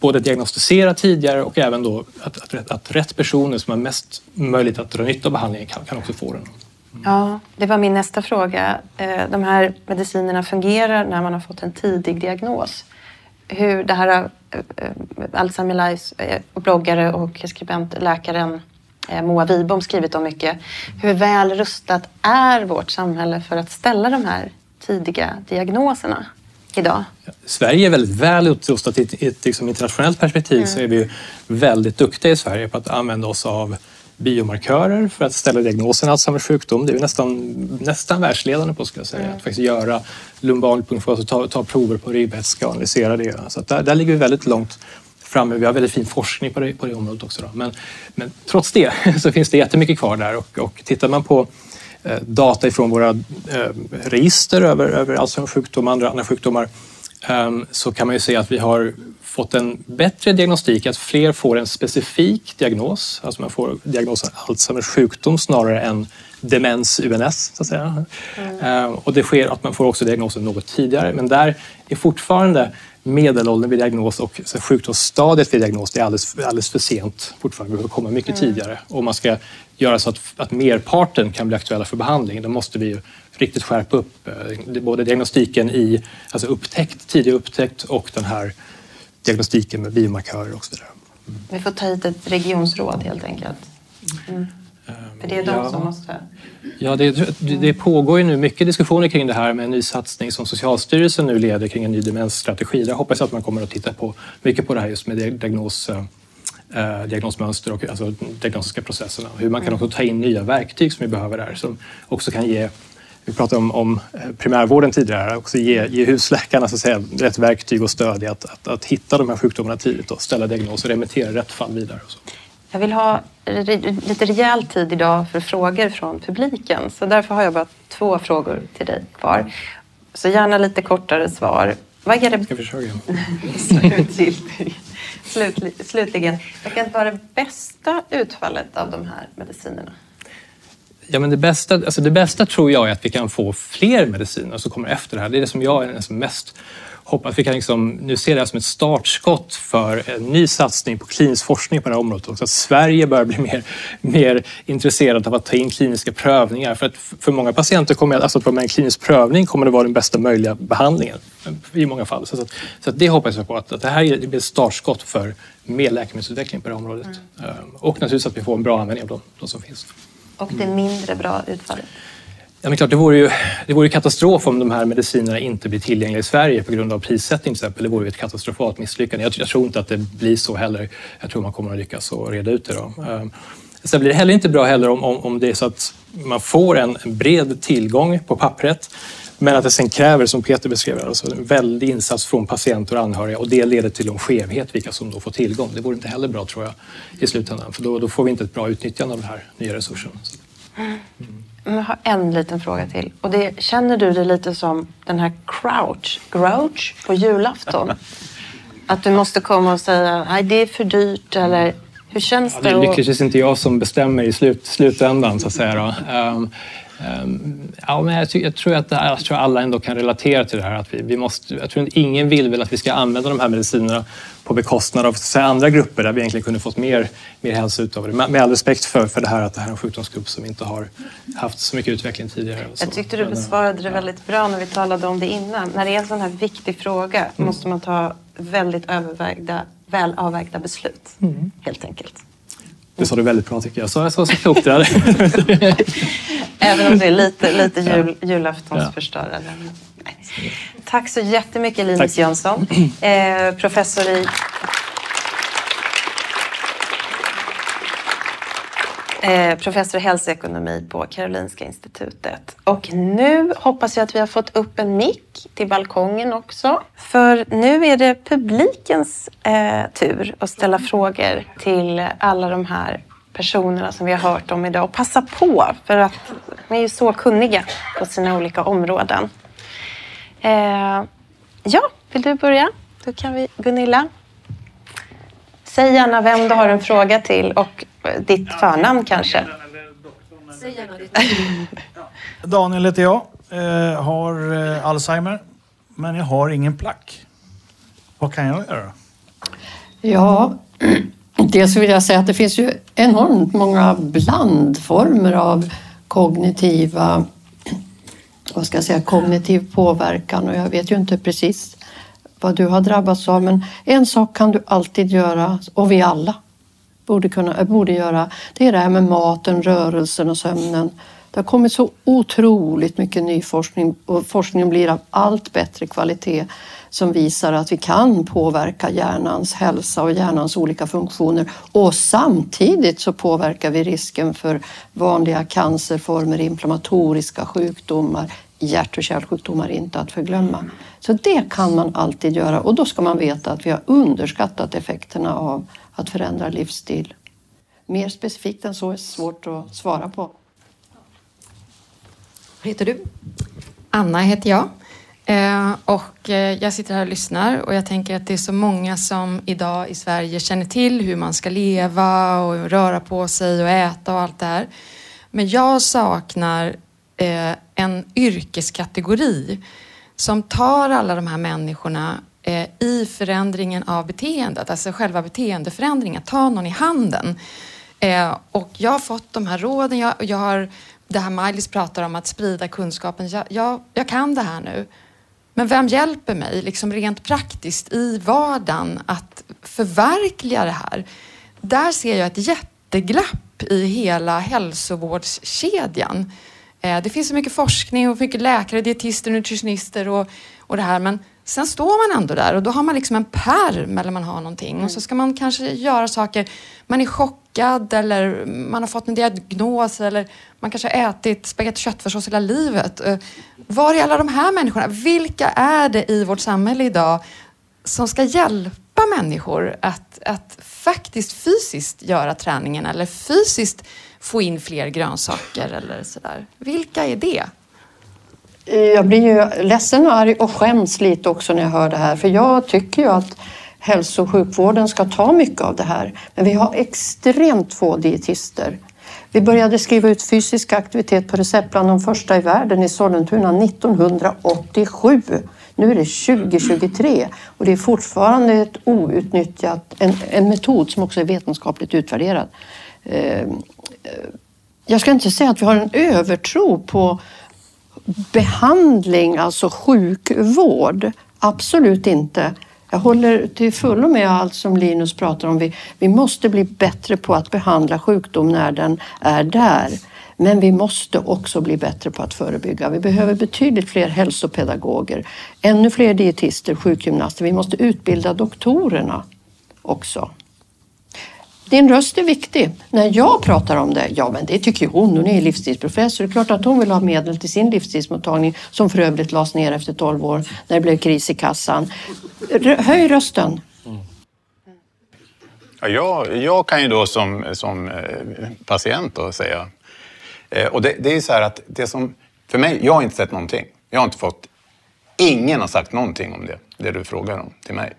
både diagnostisera tidigare och även då att, att, att rätt personer som har mest möjlighet att dra nytta av behandlingen kan, kan också få den. Ja, det var min nästa fråga. Eh, de här medicinerna fungerar när man har fått en tidig diagnos. Hur det här eh, eh, Alzheimer Lives bloggare och skribent, läkaren Moa Wibom skrivit om mycket. Hur väl rustat är vårt samhälle för att ställa de här tidiga diagnoserna idag? Sverige är väldigt väl utrustat i ett liksom internationellt perspektiv mm. så är vi väldigt duktiga i Sverige på att använda oss av biomarkörer för att ställa diagnosen Alzheimers sjukdom. Det är nästan, nästan världsledande på skulle jag säga. Mm. Att faktiskt göra lumbalpunkt, alltså ta, ta prover på ribbvätska och analysera det. Så där, där ligger vi väldigt långt framme. Vi har väldigt fin forskning på det, på det området också. Men, men, trots det så finns det jättemycket kvar där och, och tittar man på eh, data ifrån våra eh, register över, över Alzheimers sjukdom och andra, andra sjukdomar eh, så kan man ju se att vi har fått en bättre diagnostik, att fler får en specifik diagnos, alltså man får diagnosen Alzheimers sjukdom snarare än demens UNS. Så att säga. Mm. Och det sker att man får också diagnosen något tidigare, men där är fortfarande medelåldern vid diagnos och sjukdomsstadiet vid diagnos det är alldeles, alldeles för sent. Fortfarande behöver komma mycket mm. tidigare. Om man ska göra så att, att merparten kan bli aktuella för behandling, då måste vi ju riktigt skärpa upp eh, både diagnostiken i alltså upptäckt, tidig upptäckt och den här diagnostiken med biomarkörer och så vidare. Mm. Vi får ta hit ett regionsråd helt enkelt. Mm. För det är de ja. som måste... Ja, det, det, pågår ju nu mycket diskussioner kring det här med en ny satsning som Socialstyrelsen nu leder kring en ny demensstrategi. Där hoppas jag att man kommer att titta på mycket på det här just med diagnos, eh, diagnosmönster och alltså diagnostiska processerna. Hur man kan också ta in nya verktyg som vi behöver där som också kan ge vi pratade om, om eh, primärvården tidigare, också ge, ge husläkarna så att säga, rätt verktyg och stöd i att, att, att hitta de här sjukdomarna tidigt och ställa diagnoser och remittera rätt fall vidare. Och så. Jag vill ha lite rejäl tid idag för frågor från publiken så därför har jag bara två frågor till dig kvar. Så gärna lite kortare svar. Vad är det... Ska försöka. Slutligen, kan vara det bästa utfallet av de här medicinerna? Ja, men det, bästa, alltså det bästa tror jag är att vi kan få fler mediciner som kommer efter det här. Det är det som jag är mest hoppas vi kan liksom, nu se det här som ett startskott för en ny satsning på klinisk forskning på det här området. Också att Sverige bör bli mer, mer intresserat av att ta in kliniska prövningar. För att för många patienter kommer alltså att vara med en klinisk prövning kommer det vara den bästa möjliga behandlingen i många fall. Så, att, så att det hoppas jag på, att, att det här blir ett startskott för mer läkemedelsutveckling på det här området. Mm. Ehm, och naturligtvis att vi får en bra användning av de, de som finns. Och det mindre bra utfallet? Ja, men klart, det, vore ju, det vore katastrof om de här medicinerna inte blir tillgängliga i Sverige på grund av prissättning till exempel. Det vore ju ett katastrofalt misslyckande. Jag, jag, tror inte att det blir så heller. Jag tror man kommer att lyckas att reda ut det. Då. Ehm, sen blir det heller inte bra heller om, om, om det är så att man får en, en bred tillgång på pappret men att det sen kräver, som Peter beskrev, alltså en väldig insats från patienter och anhöriga och det leder till en skevhet vilka som då får tillgång. Det vore inte heller bra tror jag i slutändan för då, då får vi inte ett bra utnyttjande av den här nya resursen. Mm. Jag har en liten fråga till. Och det, känner du det lite som den här Crouch, Grouch på julafton? Att du måste komma och säga nej det är för dyrt eller hur känns ja, det? Det är lyckligtvis inte jag som bestämmer i slut, slutändan så att säga. Då. Um, ja, men jag, jag, tror att jag tror alla ändå kan relatera till det här. Att vi, vi måste, jag tror att ingen vill väl att vi ska använda de här medicinerna på bekostnad av säga, andra grupper där vi egentligen kunde fått mer, mer hälsa utav det. Med, med all respekt för, för det här att det här är en sjukdomsgrupp som inte har haft så mycket utveckling tidigare. Jag tyckte du besvarade det väldigt bra när vi talade om det innan. När det är en sån här viktig fråga mm. måste man ta väldigt övervägda, väl avvägda beslut. Mm. Helt enkelt. Det sa du väldigt bra tycker jag. Så jag så, så klokt där. Även om det är lite, lite jul, julaftonsförstörare. Ja. Tack så jättemycket Linus Tack. Jönsson, eh, professor i eh, professor i hälsoekonomi på Karolinska institutet. Och nu hoppas jag att vi har fått upp en mick till balkongen också. För nu är det publikens eh, tur att ställa frågor till alla de här personerna som vi har hört om idag. Och passa på, för att de är ju så kunniga på sina olika områden. Eh, ja, vill du börja? Då kan vi, Gunilla. Säg gärna vem du har en fråga till och ditt förnamn kanske. Säg gärna ditt Daniel heter jag. Eh, har eh, Alzheimer, men jag har ingen plack. Vad kan jag göra? Ja, dels vill jag säga att det finns ju enormt många blandformer av kognitiva, vad ska jag säga, kognitiv påverkan och jag vet ju inte precis vad du har drabbats av men en sak kan du alltid göra och vi alla borde, kunna, borde göra. Det är det här med maten, rörelsen och sömnen. Det har kommit så otroligt mycket ny forskning och forskningen blir av allt bättre kvalitet som visar att vi kan påverka hjärnans hälsa och hjärnans olika funktioner och samtidigt så påverkar vi risken för vanliga cancerformer, inflammatoriska sjukdomar, hjärt och kärlsjukdomar inte att förglömma. Så det kan man alltid göra och då ska man veta att vi har underskattat effekterna av att förändra livsstil. Mer specifikt än så är svårt att svara på. Vad heter du? Anna heter jag. Eh, och eh, jag sitter här och lyssnar och jag tänker att det är så många som idag i Sverige känner till hur man ska leva och röra på sig och äta och allt det här. Men jag saknar eh, en yrkeskategori som tar alla de här människorna Eh, i förändringen av beteendet, alltså själva beteendeförändringen, ta någon i handen. Eh, och jag har fått de här råden, jag, jag har det här Maj-Lis pratar om att sprida kunskapen. Jag, jag, jag, kan det här nu. Men vem hjälper mig liksom rent praktiskt i vardagen att förverkliga det här? Där ser jag ett jätteglapp i hela hälsovårdskedjan. Eh, det finns så mycket forskning och mycket läkare, dietister, nutritionister och, och det här men sen står man ändå där och då har man liksom en pärm eller man har någonting och så ska man kanske göra saker. Man är chockad eller man har fått en diagnos eller man kanske har ätit spagetti och köttfärssås hela livet. Eh, var är alla de här människorna? Vilka är det i vårt samhälle idag som ska hjälpa människor att, att faktiskt fysiskt göra träningen eller fysiskt få in fler grönsaker eller sådär? Vilka är det? Eh, jag blir ju ledsen och arg och skäms lite också när jag hör det här för jag tycker ju att hälso och sjukvården ska ta mycket av det här. Men vi har extremt få dietister. Vi började skriva ut fysisk aktivitet på recept bland de första i världen i Sollentuna 1987. Nu är det 2023 och det är fortfarande ett outnyttjat, en, en metod som också är vetenskapligt utvärderad. Eh, jag ska inte säga att vi har en övertro på behandling, alltså sjukvård. Absolut inte. Jag håller till fullo med allt som Linus pratar om. Vi, vi måste bli bättre på att behandla sjukdom när den är där. Men vi måste också bli bättre på att förebygga. Vi behöver betydligt fler hälsopedagoger, ännu fler dietister, sjukgymnaster. Vi måste utbilda doktorerna också. Din röst är viktig. När jag pratar om det, ja men det tycker ju hon, hon är livsstilsprofessor. Det är klart att hon vill ha medel till sin livsstilsmottagning som för övrigt lades ner efter 12 år när det blev kris i kassan. Höj rösten. Ja, jag, jag kan ju då som, som eh, patient då säga, eh, och det, det är så här att det som, för mig, jag har inte sett någonting. Jag har inte fått, ingen har sagt någonting om det, det du frågar om till mig.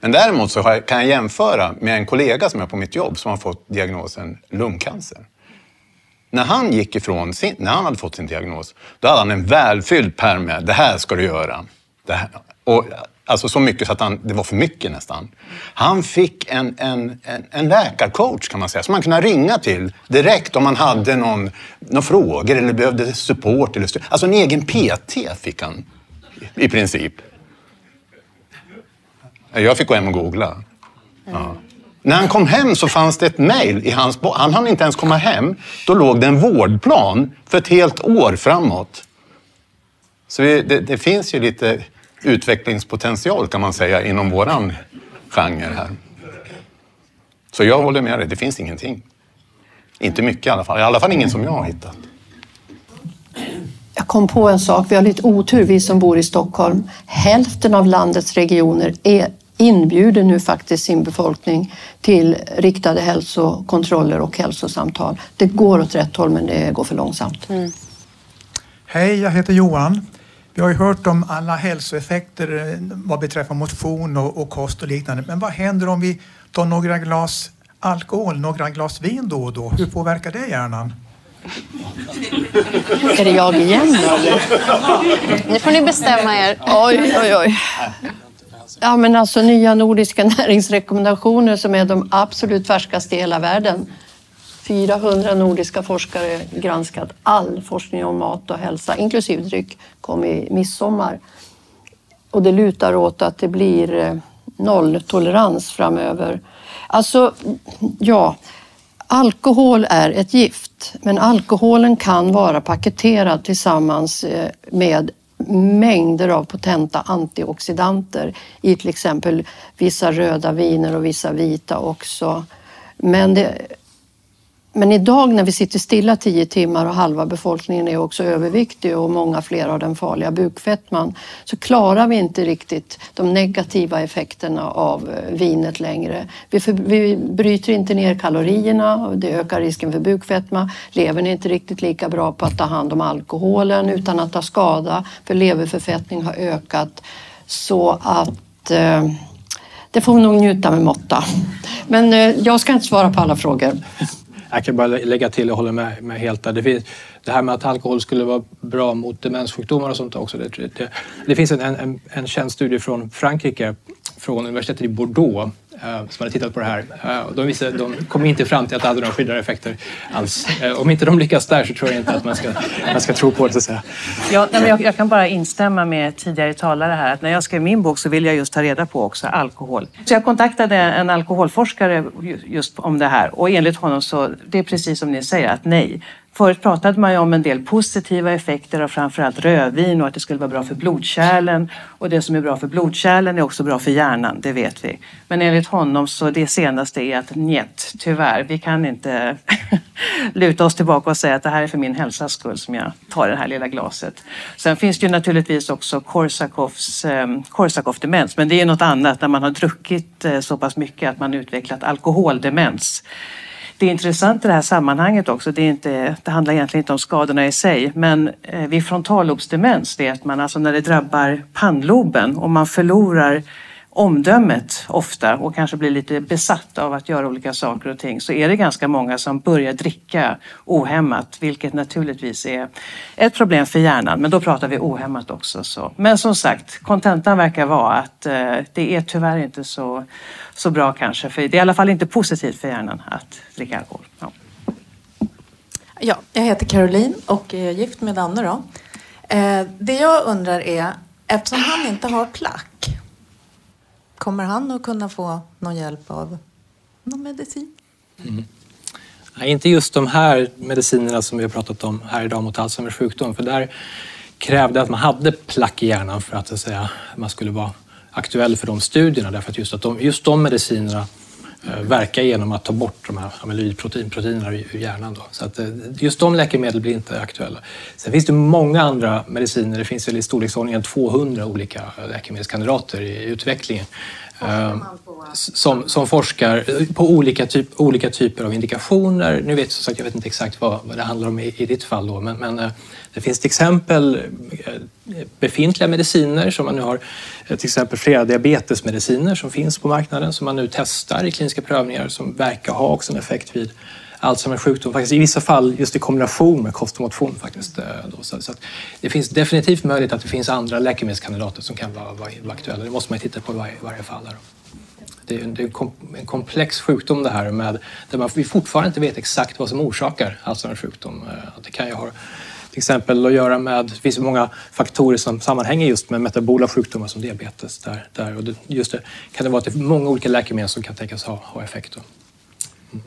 Men däremot så kan jag jämföra med en kollega som är på mitt jobb som har fått diagnosen lungcancer. När han gick ifrån sin, när han hade fått sin diagnos, då hade han en välfylld pärm med det här ska du göra. Det här. Och, alltså så mycket så att han, det var för mycket nästan. Han fick en, en, en, en läkarcoach kan man säga, som man kunde ringa till direkt om man hade någon, någon frågor eller behövde support. Eller. Alltså en egen PT fick han i princip. Jag fick gå hem och googla. Ja. När han kom hem så fanns det ett mejl i hans... Han hann inte ens komma hem. Då låg det en vårdplan för ett helt år framåt. Så vi, det, det, finns ju lite utvecklingspotential kan man säga inom våran genre här. Så jag håller med dig, det finns ingenting. Inte mycket i alla fall. I alla fall ingen som jag har hittat. Jag kom på en sak, vi har lite otur vi som bor i Stockholm. Hälften av landets regioner är inbjuder nu faktiskt sin befolkning till riktade hälsokontroller och hälsosamtal. Det går åt rätt håll men det går för långsamt. Mm. Hej, jag heter Johan. Vi har ju hört om alla hälsoeffekter eh, vad beträffar motion och, och kost och liknande. Men vad händer om vi tar några glas alkohol, några glas vin då och då? Hur påverkar det hjärnan? Är det jag igen eller? Nu får ni bestämma er. Oj, oj, oj. Alltså. Ja, men alltså nya nordiska näringsrekommendationer som är de absolut färskaste i hela världen. 400 nordiska forskare granskat all forskning om mat och hälsa, inklusive dryck, kom i midsommar. Och det lutar åt att det blir eh, nolltolerans framöver. Alltså, ja, alkohol är ett gift, men alkoholen kan vara paketerad tillsammans eh, med mängder av potenta antioxidanter i till exempel vissa röda viner och vissa vita också. Men det, men idag när vi sitter stilla tio timmar och halva befolkningen är också överviktig och många fler har den farliga bukfettman så klarar vi inte riktigt de negativa effekterna av eh, vinet längre. Vi, för, vi bryter inte ner kalorierna och det ökar risken för bukfetma. Levern är inte riktigt lika bra på att ta hand om alkoholen utan att ta skada för leverförfettning har ökat så att eh, det får vi nog njuta med måtta. Men eh, jag ska inte svara på alla frågor. Jag kan bara lägga till och håller med, med helt där. Det, finns, det här med att alkohol skulle vara bra mot demenssjukdomar och sånt också. Det, det, det finns en, en, en känd studie från Frankrike, från universitetet i Bordeaux Eh, som hade tittat på det här. Eh, de, visade, de kom inte fram till att det hade några skyddade effekter alls. Eh, om inte de lyckas där så tror jag inte att man ska, man ska tro på det. Så att säga. Ja, nej, jag, jag, kan bara instämma med tidigare talare här. Att när jag skrev min bok så ville jag just ta reda på också alkohol. Så jag kontaktade en alkoholforskare just om det här och enligt honom så det är precis som ni säger att nej, Förut pratade man ju om en del positiva effekter av framförallt rödvin och att det skulle vara bra för blodkärlen. Och det som är bra för blodkärlen är också bra för hjärnan, det vet vi. Men enligt honom så det senaste är att njet, tyvärr, vi kan inte luta oss tillbaka och säga att det här är för min hälsas skull som jag tar det här lilla glaset. Sen finns det ju naturligtvis också Korsakoffs, eh, Korsakoff-demens, men det är något annat när man har druckit eh, så pass mycket att man utvecklat alkoholdemens. Det är intressant i det här sammanhanget också, det, är inte, det handlar egentligen inte om skadorna i sig, men eh, vid frontallobsdemens vet man, alltså när det drabbar pannloben och man förlorar omdömet ofta och kanske blir lite besatt av att göra olika saker och ting så är det ganska många som börjar dricka ohämmat vilket naturligtvis är ett problem för hjärnan men då pratar vi ohämmat också. Så. Men som sagt, kontentan verkar vara att eh, det är tyvärr inte så, så bra kanske för det är i alla fall inte positivt för hjärnan att dricka alkohol. Ja. Ja, jag heter Caroline och är gift med Danne. Då. Eh, det jag undrar är, eftersom han inte har plack Kommer han att kunna få någon hjälp av någon medicin? Mm. Nej, inte just de här medicinerna som vi har pratat om här idag mot Alzheimers sjukdom. För där krävde att man hade plack i hjärnan för att, att säga, man skulle vara aktuell för de studierna. Därför att just, att de, just de medicinerna verka genom att ta bort de här amyloidproteinerna ur hjärnan. Då. Så att eh, just de läkemedel blir inte aktuella. Sen finns det många andra mediciner. Det finns väl i storleksordningen 200 olika läkemedelskandidater i utvecklingen. Eh, som, som forskar på olika, typ, olika typer av indikationer. Nu vet som sagt, jag vet inte exakt vad, vad det handlar om i, i ditt fall, då, men, men det finns till exempel eh, befintliga mediciner som man nu har, eh, till exempel flera diabetesmediciner som finns på marknaden som man nu testar i kliniska prövningar som verkar ha också en effekt vid Alzheimers sjukdom. Faktiskt, I vissa fall just i kombination med kost och motion. Faktiskt, eh, då. Så, så det finns definitivt möjlighet att det finns andra läkemedelskandidater som kan vara, vara, vara aktuella. Det måste man titta på i varje, varje fall. Här. Det är, det är en komplex sjukdom det här med, där man, vi fortfarande inte vet exakt vad som orsakar Alzheimers sjukdom. Det kan ju ha till exempel att göra med, det finns många faktorer som sammanhänger just med metabola sjukdomar som diabetes. Där, där, och det, just det kan det vara att det är många olika läkemedel som kan tänkas ha, ha effekt. Mm.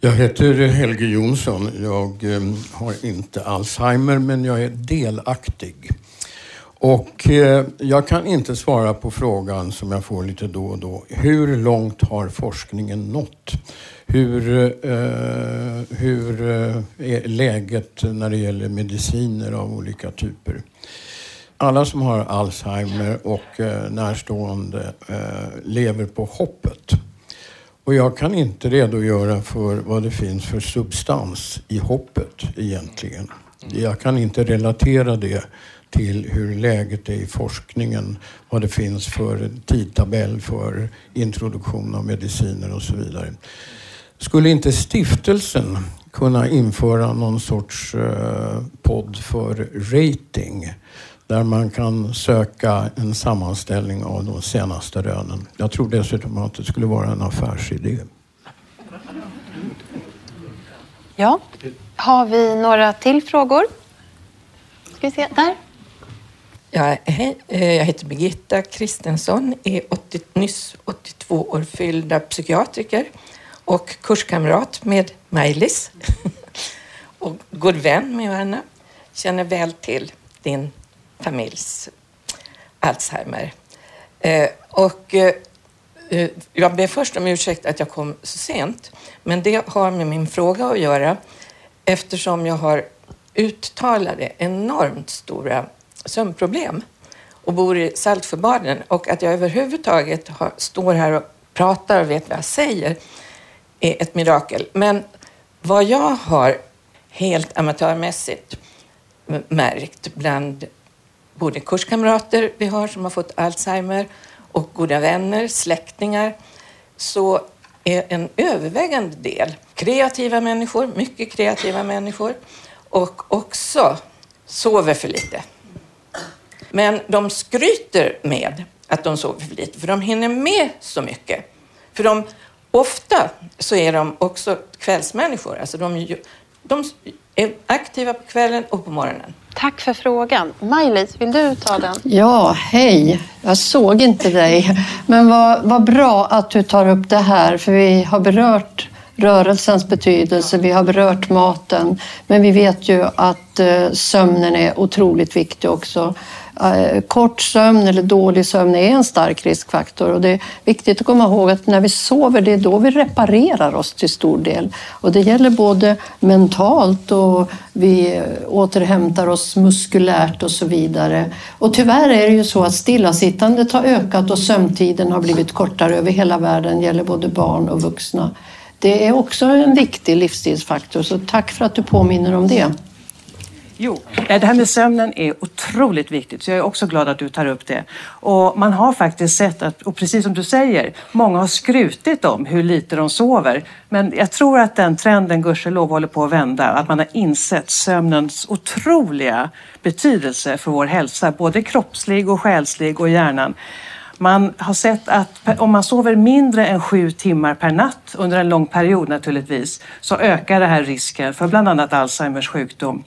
Jag heter Helge Jonsson. Jag ehm, har inte Alzheimer men jag är delaktig. Och eh, jag kan inte svara på frågan som jag får lite då och då. Hur långt har forskningen nått? Hur, eh, hur eh, är läget när det gäller mediciner av olika typer? Alla som har Alzheimer och eh, närstående eh, lever på hoppet. Och jag kan inte redogöra för vad det finns för substans i hoppet egentligen. Jag kan inte relatera det till hur läget är i forskningen, vad det finns för tidtabell för introduktion av mediciner och så vidare. Skulle inte stiftelsen kunna införa någon sorts eh, podd för rating där man kan söka en sammanställning av de senaste rönen. Jag tror dessutom att det skulle vara en affärsidé. Ja, har vi några till frågor? Ska vi se, där. Ja, hej, eh, jag heter Birgitta Kristensson, är 80, nyss 82 år fyllda psykiatriker och kurskamrat med Maj-Lis och god vän med Johanna. Känner väl till din familjs Alzheimer. Eh, och eh, eh, jag ber först om ursäkt att jag kom så sent, men det har med min fråga att göra eftersom jag har uttalade enormt stora sömnproblem och bor i Saltsjöbaden och att jag överhuvudtaget har, står här och pratar och vet vad jag säger är ett mirakel. Men vad jag har helt amatörmässigt märkt bland både kurskamrater vi har som har fått Alzheimer och goda vänner, släktingar, så är en övervägande del kreativa människor, mycket kreativa människor och också sover för lite. Men de skryter med att de sover för lite, för de hinner med så mycket. För de, ofta så är de också kvällsmänniskor. Alltså de, de är aktiva på kvällen och på morgonen. Tack för frågan. Maj-Lis, vill du ta den? Ja, hej. Jag såg inte dig. Men vad, vad bra att du tar upp det här, för vi har berört rörelsens betydelse, vi har berört maten, men vi vet ju att eh, sömnen är otroligt viktig också. Eh, kort sömn eller dålig sömn är en stark riskfaktor och det är viktigt att komma ihåg att när vi sover, det är då vi reparerar oss till stor del. Och det gäller både mentalt och vi återhämtar oss muskulärt och så vidare. Och tyvärr är det ju så att stillasittandet har ökat och sömntiden har blivit kortare över hela världen, det gäller både barn och vuxna. Det är också en viktig livsstilsfaktor, så tack för att du påminner om det. Jo, eh, det här med sömnen är otroligt viktigt, så jag är också glad att du tar upp det. Och man har faktiskt sett att, och precis som du säger, många har skrutit om hur lite de sover. Men jag tror att den trenden gudskelov håller på att vända, att man har insett sömnens otroliga betydelse för vår hälsa, både kroppslig och själslig och hjärnan. Man har sett att om man sover mindre än sju timmar per natt under en lång period naturligtvis, så ökar det här risken för bland annat Alzheimers sjukdom.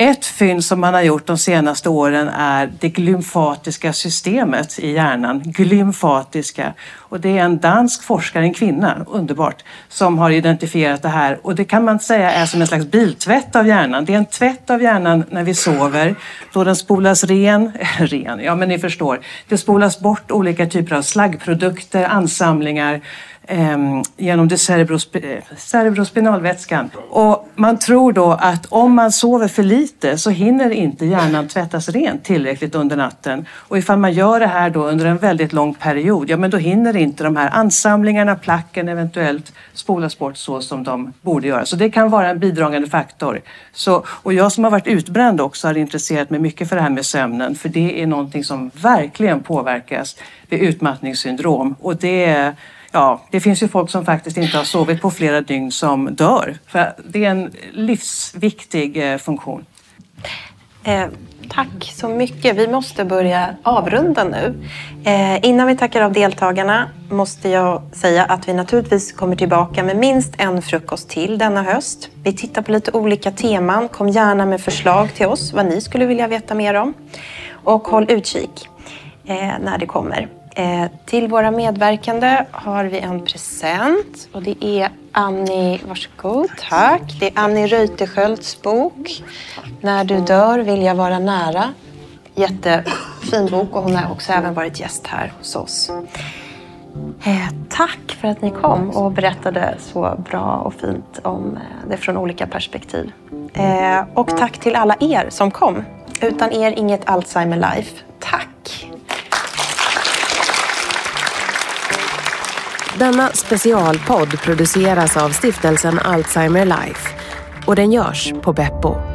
Ett fynd som man har gjort de senaste åren är det glymfatiska systemet i hjärnan. Glymfatiska. Och det är en dansk forskare, en kvinna, underbart, som har identifierat det här. Och det kan man säga är som en slags biltvätt av hjärnan. Det är en tvätt av hjärnan när vi sover, då den spolas ren, ren, ja men ni förstår. Det spolas bort olika typer av slaggprodukter, ansamlingar, eh, genom det cerebrosp eh, cerebrospinalvätskan. Och man tror då att om man sover för lite så hinner inte hjärnan tvättas rent tillräckligt under natten. Och ifall man gör det här då under en väldigt lång period, ja men då hinner inte de här ansamlingarna, placken eventuellt spolas bort så som de borde göra. Så det kan vara en bidragande faktor. Så, och jag som har varit utbränd också har intresserat mig mycket för det här med sömnen, för det är någonting som verkligen påverkas vid utmattningssyndrom. Och det Ja, det finns ju folk som faktiskt inte har sovit på flera dygn som dör. För det är en livsviktig eh, funktion. Eh, tack så mycket. Vi måste börja avrunda nu. Eh, innan vi tackar av deltagarna måste jag säga att vi naturligtvis kommer tillbaka med minst en frukost till denna höst. Vi tittar på lite olika teman. Kom gärna med förslag till oss vad ni skulle vilja veta mer om. Och håll utkik eh, när det kommer. Eh, till våra medverkande har vi en present och det är Annie, varsågod, tack. Det är Annie Reuterskiölds bok När du dör vill jag vara nära. Jättefin bok och hon har också även varit gäst här hos oss. Eh, tack för att ni kom och berättade så bra och fint om eh, det från olika perspektiv. Eh, och tack till alla er som kom. Utan er inget Alzheimer Life. Tack! Denna specialpodd produceras av stiftelsen Alzheimer Life och den görs på Beppo.